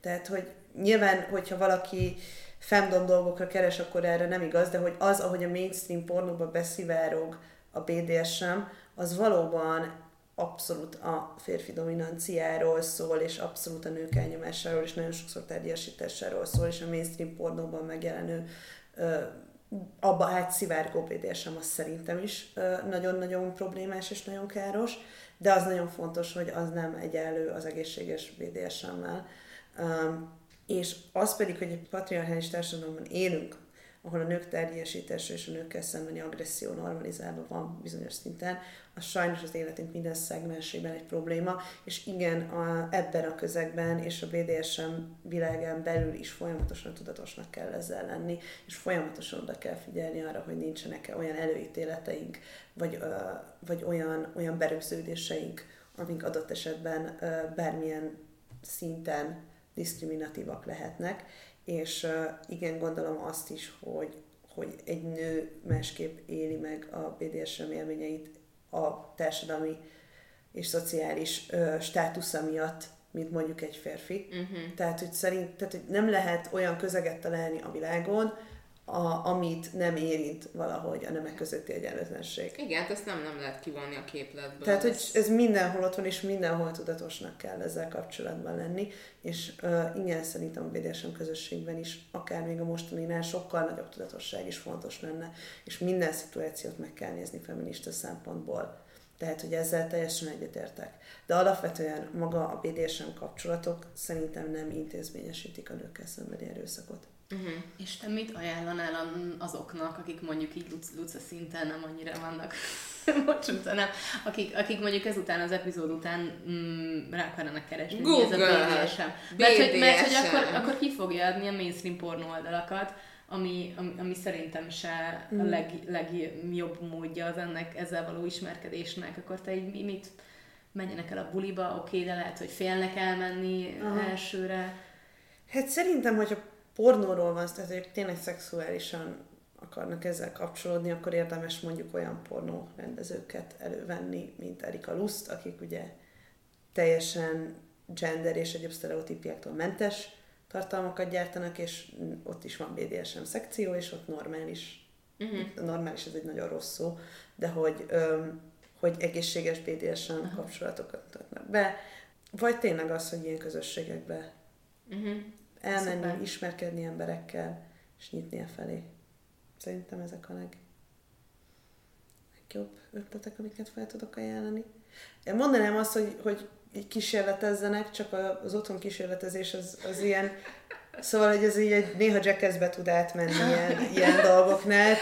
Tehát, hogy nyilván, hogyha valaki femdom dolgokra keres, akkor erre nem igaz, de hogy az, ahogy a mainstream pornóba beszivárog a BDSM, az valóban abszolút a férfi dominanciáról szól, és abszolút a nők elnyomásáról, és nagyon sokszor tárgyasításáról szól, és a mainstream pornóban megjelenő ö, abba átszivárgó BDSM az szerintem is nagyon-nagyon problémás és nagyon káros, de az nagyon fontos, hogy az nem egyenlő az egészséges BDSM-mel. És az pedig, hogy egy patriarchális társadalomban élünk, ahol a nők teljesítése és a nőkkel szembeni agresszió normalizálva van bizonyos szinten, az sajnos az életünk minden szegmensében egy probléma, és igen, a, ebben a közegben és a BDSM világán belül is folyamatosan tudatosnak kell ezzel lenni, és folyamatosan oda kell figyelni arra, hogy nincsenek-e olyan előítéleteink, vagy, ö, vagy olyan, olyan berögződéseink, amik adott esetben ö, bármilyen szinten diszkriminatívak lehetnek, és igen, gondolom azt is, hogy, hogy egy nő másképp éli meg a BDSM élményeit a társadalmi és szociális ö, státusza miatt, mint mondjuk egy férfi. Uh-huh. Tehát, hogy szerint, tehát, hogy nem lehet olyan közeget találni a világon, a, amit nem érint valahogy a nemek közötti egyenlőtlenség. Igen, hát ezt nem, nem lehet kivonni a képletből. Tehát, hogy ez mindenhol ott van, és mindenhol tudatosnak kell ezzel kapcsolatban lenni, és uh, igen, szerintem a BDSM közösségben is, akár még a mostaninál sokkal nagyobb tudatosság is fontos lenne, és minden szituációt meg kell nézni feminista szempontból. Tehát, hogy ezzel teljesen egyetértek. De alapvetően maga a BDSM kapcsolatok szerintem nem intézményesítik a nőkkel szembeni erőszakot. Uh-huh. És te mit ajánlanál azoknak, akik mondjuk így luc, luca szinten nem annyira vannak, [LAUGHS] bocsánat, nem, akik, akik mondjuk ezután az epizód után mm, rá akarnak keresni, Google. ez a BDSM. Mert, hogy, mert hogy akkor, akkor ki fogja adni a mainstream pornó oldalakat, ami, ami, ami szerintem se mm. a leg, legjobb módja az ennek ezzel való ismerkedésnek, akkor te így mit menjenek el a buliba, oké, okay, de lehet, hogy félnek elmenni Aha. elsőre. Hát szerintem, hogyha pornóról van, tehát hogy tényleg szexuálisan akarnak ezzel kapcsolódni, akkor érdemes mondjuk olyan pornó rendezőket elővenni, mint Erika Lust, akik ugye teljesen gender és egyéb sztereotípiáktól mentes tartalmakat gyártanak, és ott is van BDSM szekció, és ott normális, uh-huh. normális ez egy nagyon rossz szó, de hogy, öm, hogy egészséges BDSM kapcsolatokat mutatnak be, vagy tényleg az, hogy ilyen közösségekbe uh-huh. Elmenni, Szuper. ismerkedni emberekkel, és nyitni a felé. Szerintem ezek a leg, legjobb ötletek, amiket fel tudok ajánlani. Én mondanám azt, hogy, hogy kísérletezzenek, csak az otthon kísérletezés az, az ilyen Szóval, hogy ez így egy, néha jackassbe tud átmenni ilyen, ilyen dolgoknál.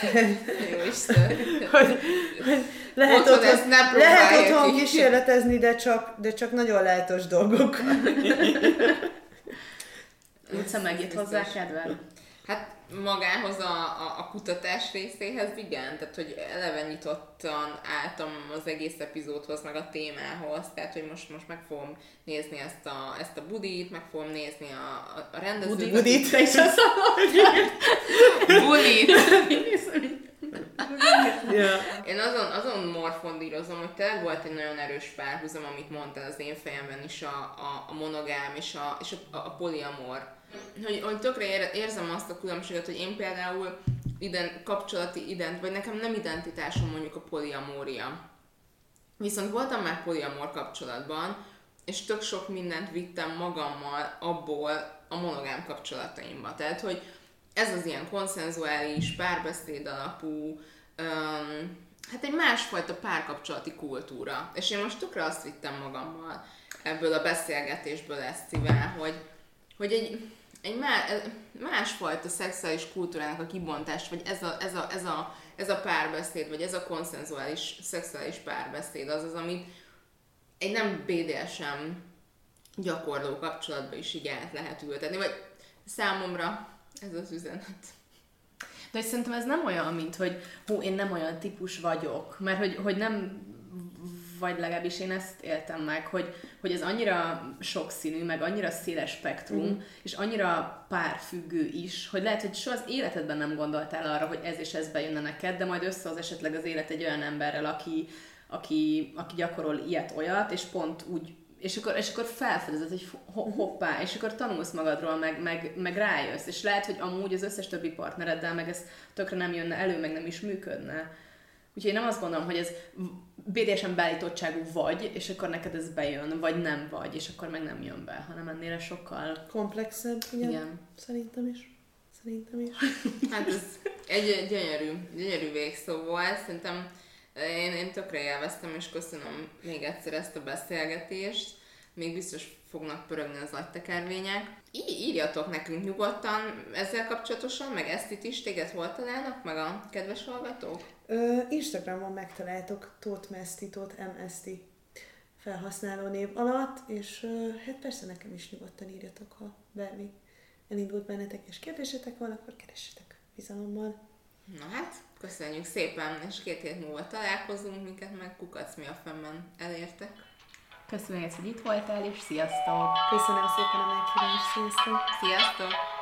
Jó Isten. hogy, hogy lehet otthon, otthon, ezt nem lehet otthon kísérletezni, de csak, de csak nagyon lehetős dolgok. Utca megít hozzá kedvel? Hát magához a, a, a kutatás részéhez igen, tehát hogy eleve nyitottan álltam az egész epizódhoz, meg a témához, tehát hogy most, most meg fogom nézni ezt a, ezt a budit, meg fogom nézni a, a, a rendezőt. Budit, budit, te is azt Budit. [LAUGHS] [LAUGHS] yeah. Én azon, azon morfondírozom, hogy te volt egy nagyon erős párhuzam, amit mondtál az én fejemben is, a, a, a monogám és a, és a, a poliamor hogy, hogy tökre érzem azt a különbséget, hogy én például ident, kapcsolati ident, vagy nekem nem identitásom mondjuk a poliamória. Viszont voltam már poliamor kapcsolatban, és tök sok mindent vittem magammal abból a monogám kapcsolataimba. Tehát, hogy ez az ilyen konszenzuális, párbeszéd alapú, um, hát egy másfajta párkapcsolati kultúra. És én most tökre azt vittem magammal ebből a beszélgetésből ezt szívvel, hogy, hogy egy, egy másfajta szexuális kultúrának a kibontást, vagy ez a, ez, a, ez, a, ez a párbeszéd, vagy ez a konszenzuális szexuális párbeszéd az az, amit egy nem BDSM gyakorló kapcsolatban is így át lehet ültetni, vagy számomra ez az üzenet. De hogy szerintem ez nem olyan, mint hogy hú, én nem olyan típus vagyok, mert hogy, hogy nem vagy legalábbis én ezt éltem meg, hogy, hogy ez annyira sokszínű, meg annyira széles spektrum, mm. és annyira párfüggő is, hogy lehet, hogy soha az életedben nem gondoltál arra, hogy ez és ez bejönne neked, de majd összehoz esetleg az élet egy olyan emberrel, aki, aki, aki gyakorol ilyet-olyat, és pont úgy és akkor, és akkor felfedezed, hogy hoppá, és akkor tanulsz magadról, meg, meg, meg rájössz, és lehet, hogy amúgy az összes többi partnereddel meg ez tökre nem jönne elő, meg nem is működne. Úgyhogy én nem azt gondolom, hogy ez BDSM beállítottságú vagy, és akkor neked ez bejön, vagy nem vagy, és akkor meg nem jön be, hanem ennél sokkal... Komplexebb, igen. igen. Szerintem is. Szerintem is. hát ez egy gyönyörű, gyönyörű végszó volt. Szerintem én, én tökre élveztem, és köszönöm még egyszer ezt a beszélgetést. Még biztos fognak pörögni az agytekervények. Í- írjatok nekünk nyugodtan ezzel kapcsolatosan, meg ezt itt is, téged hol találnak meg a kedves hallgatók? Ö, Instagramon megtaláltok Tóth Meszti, Tóth MST felhasználó név alatt, és hát persze nekem is nyugodtan írjatok, ha bármi elindult bennetek, és kérdésetek van, akkor keressetek bizalommal. Na hát, köszönjük szépen, és két hét múlva találkozunk, minket meg kukac mi a fenn elértek. Köszönjük, hogy itt voltál, és sziasztok! Köszönöm szépen a meghívást, sziasztok! Sziasztok!